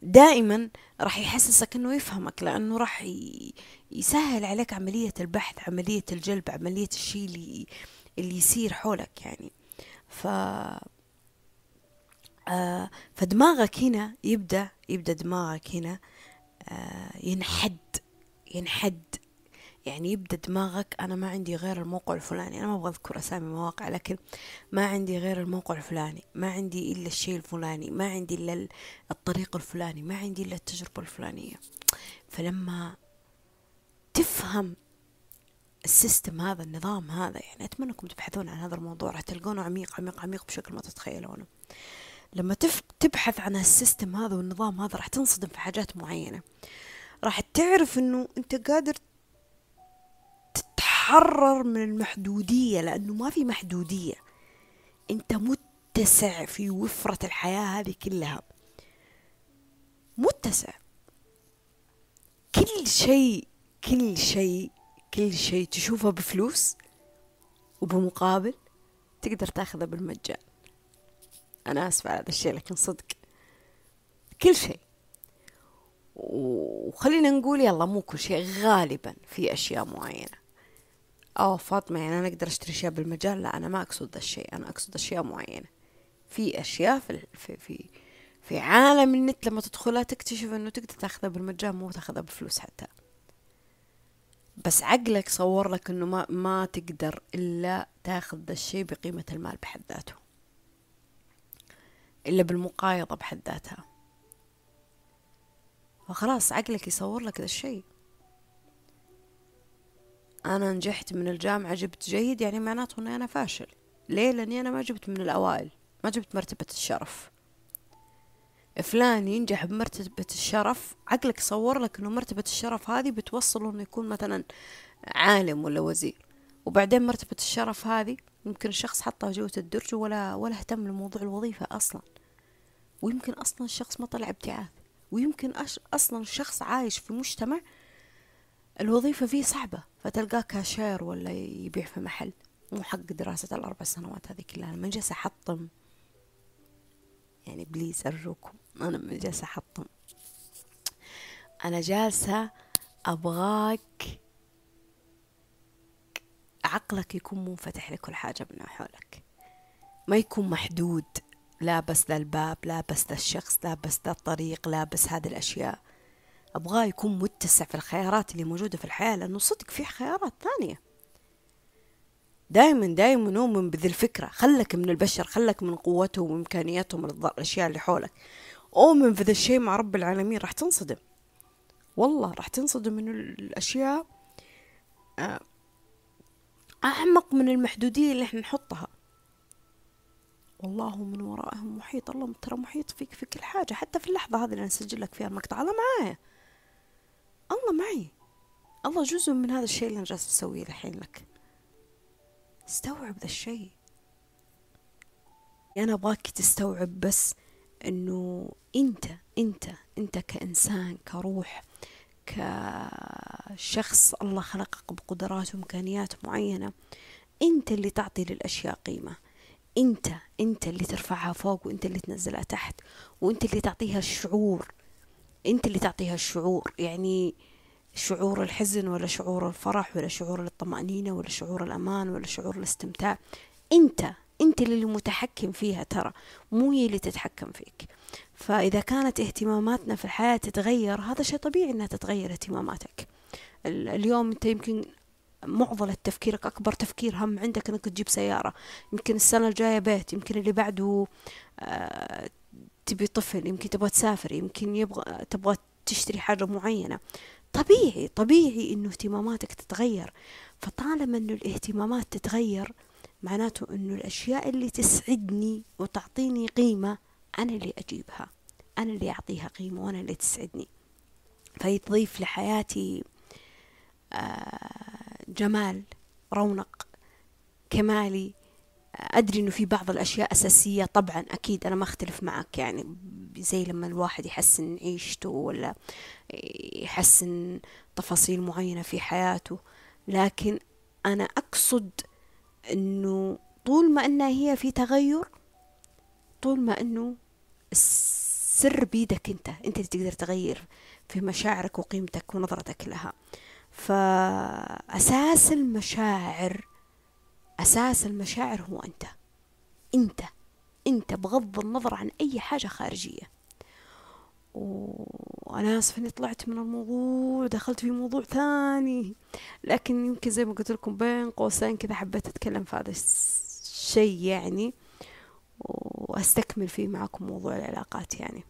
دائما راح يحسسك إنه يفهمك لأنه راح يسهل عليك عملية البحث عملية الجلب عملية الشيء اللي اللي يصير حولك يعني. ف آه فدماغك هنا يبدأ يبدأ دماغك هنا آه ينحد ينحد. يعني يبدأ دماغك أنا ما عندي غير الموقع الفلاني. أنا ما أبغى أذكر أسامي مواقع لكن ما عندي غير الموقع الفلاني. ما عندي إلا الشيء الفلاني. ما عندي إلا الطريق الفلاني. ما عندي إلا التجربة الفلانية. فلما تفهم ال system هذا النظام هذا يعني أتمنى أنكم تبحثون عن هذا الموضوع. راح تلقونه عميق عميق عميق بشكل ما تتخيلونه. لما تبحث عن ال system هذا والنظام هذا راح تنصدم في حاجات معينة. راح تعرف إنه أنت قادر تتحرر من المحدودية لأنه ما في محدودية. أنت متسع في وفرة الحياة هذه كلها. متسع. كل شيء كل شيء كل شيء تشوفه بفلوس وبمقابل تقدر تأخذه بالمجان. أنا آسفة على هذا الشيء لكن صدق. كل شيء. وخلينا نقول يلا مو كل شيء غالبا في أشياء معينة. أو فاطمة يعني أنا أقدر أشتري أشياء بالمجان؟ لا أنا ما أقصد ذا الشيء. أنا أقصد أشياء معينة. في أشياء في في في, في عالم النت لما تدخلها تكتشف إنه تقدر تأخذها بالمجان مو تأخذها بفلوس حتى. بس عقلك صور لك إنه ما, ما تقدر إلا تأخذ ذا الشيء بقيمة المال بحد ذاته. إلا بالمقايضة بحد ذاتها. فخلاص عقلك يصور لك ذا الشيء. أنا نجحت من الجامعة جبت جيد يعني معناته إني أنا فاشل. ليه؟ لأني أنا ما جبت من الأوائل ما جبت مرتبة الشرف. فلان ينجح بمرتبة الشرف عقلك صور لك إنه مرتبة الشرف هذه بتوصله إنه يكون مثلا عالم ولا وزير. وبعدين مرتبة الشرف هذه يمكن الشخص حطها جوة الدرج ولا ولا اهتم لموضوع الوظيفة أصلا. ويمكن أصلا الشخص ما طلع ابتعاث ويمكن أصلا الشخص عايش في مجتمع الوظيفة فيه صعبة فتلقاه كاشير ولا يبيع في محل. مو حق دراسة الأربع سنوات هذه كلها. مني جالسة أحطم. يعني please أرجوكم أنا مني جالسة أحطم. أنا جالسة أبغاك عقلك يكون منفتح لكل حاجة من حولك. ما يكون محدود. لا بس ذا الباب لا بس ذا الشخص لا بس ذا الطريق لا بس هذه الأشياء. أبغاه يكون متسع في الخيارات اللي موجودة في الحياة لأنه صدق في خيارات ثانية. دائما دائما نؤمن بذي الفكرة. خلك من البشر خلك من قوتهم وإمكانياتهم الأشياء اللي حولك. أؤمن في ذا الشيء مع رب العالمين. راح تنصدم. والله راح تنصدم من الأشياء آه، أعمق من المحدودية اللي إحنا نحطها. والله من ورائهم محيط. الله ترى محيط فيك في كل حاجة. حتى في اللحظة هذه اللي أنا أسجل لك فيها المقطع. الله معايا. الله معي. الله جزء من هذا الشيء اللي أنا جالسة أسويه الحين لك. استوعب ذا الشيء. أنا أبغاك تستوعب بس إنه أنت أنت أنت كإنسان كروح كشخص الله خلقك بقدرات وإمكانيات معينة أنت اللي تعطي للأشياء قيمة. أنت أنت اللي ترفعها فوق وأنت اللي تنزلها تحت وأنت اللي تعطيها الشعور. أنت اللي تعطيها الشعور يعني شعور الحزن ولا شعور الفرح ولا شعور الطمأنينة ولا شعور الأمان ولا شعور الاستمتاع. أنت أنت اللي متحكم فيها ترى مو هي اللي تتحكم فيك. فإذا كانت اهتماماتنا في الحياة تتغير هذا شيء طبيعي أنها تتغير اهتماماتك. اليوم أنت يمكن معضلة تفكيرك أكبر تفكير هم عندك أنك تجيب سيارة. يمكن السنة الجاية بيت يمكن اللي بعده آه تبي طفل يمكن تبغى تسافر يمكن يبغى تبغى تشتري حاجة معينة. طبيعي طبيعي إنه اهتماماتك تتغير. فطالما إنه الاهتمامات تتغير معناته إنه الأشياء اللي تسعدني وتعطيني قيمة أنا اللي أجيبها أنا اللي أعطيها قيمة وأنا اللي تسعدني. فيضيف لحياتي آه، جمال رونق كمالي. أدري إنه في بعض الأشياء أساسية طبعا أكيد أنا ما أختلف معك يعني زي لما الواحد يحسن عيشته ولا يحسن تفاصيل معينة في حياته. لكن أنا أقصد إنه طول ما إنها هي في تغير طول ما إنه السر بيدك أنت أنت اللي تقدر تغير في مشاعرك وقيمتك ونظرتك لها. فأساس المشاعر أساس المشاعر هو أنت. أنت أنت بغض النظر عن أي حاجة خارجية. وأنا آسف إني طلعت من الموضوع ودخلت في موضوع ثاني. لكن يمكن زي ما قلت لكم بين قوسين كذا حبيت أتكلم في هذا الشيء يعني وأستكمل فيه معكم موضوع العلاقات يعني.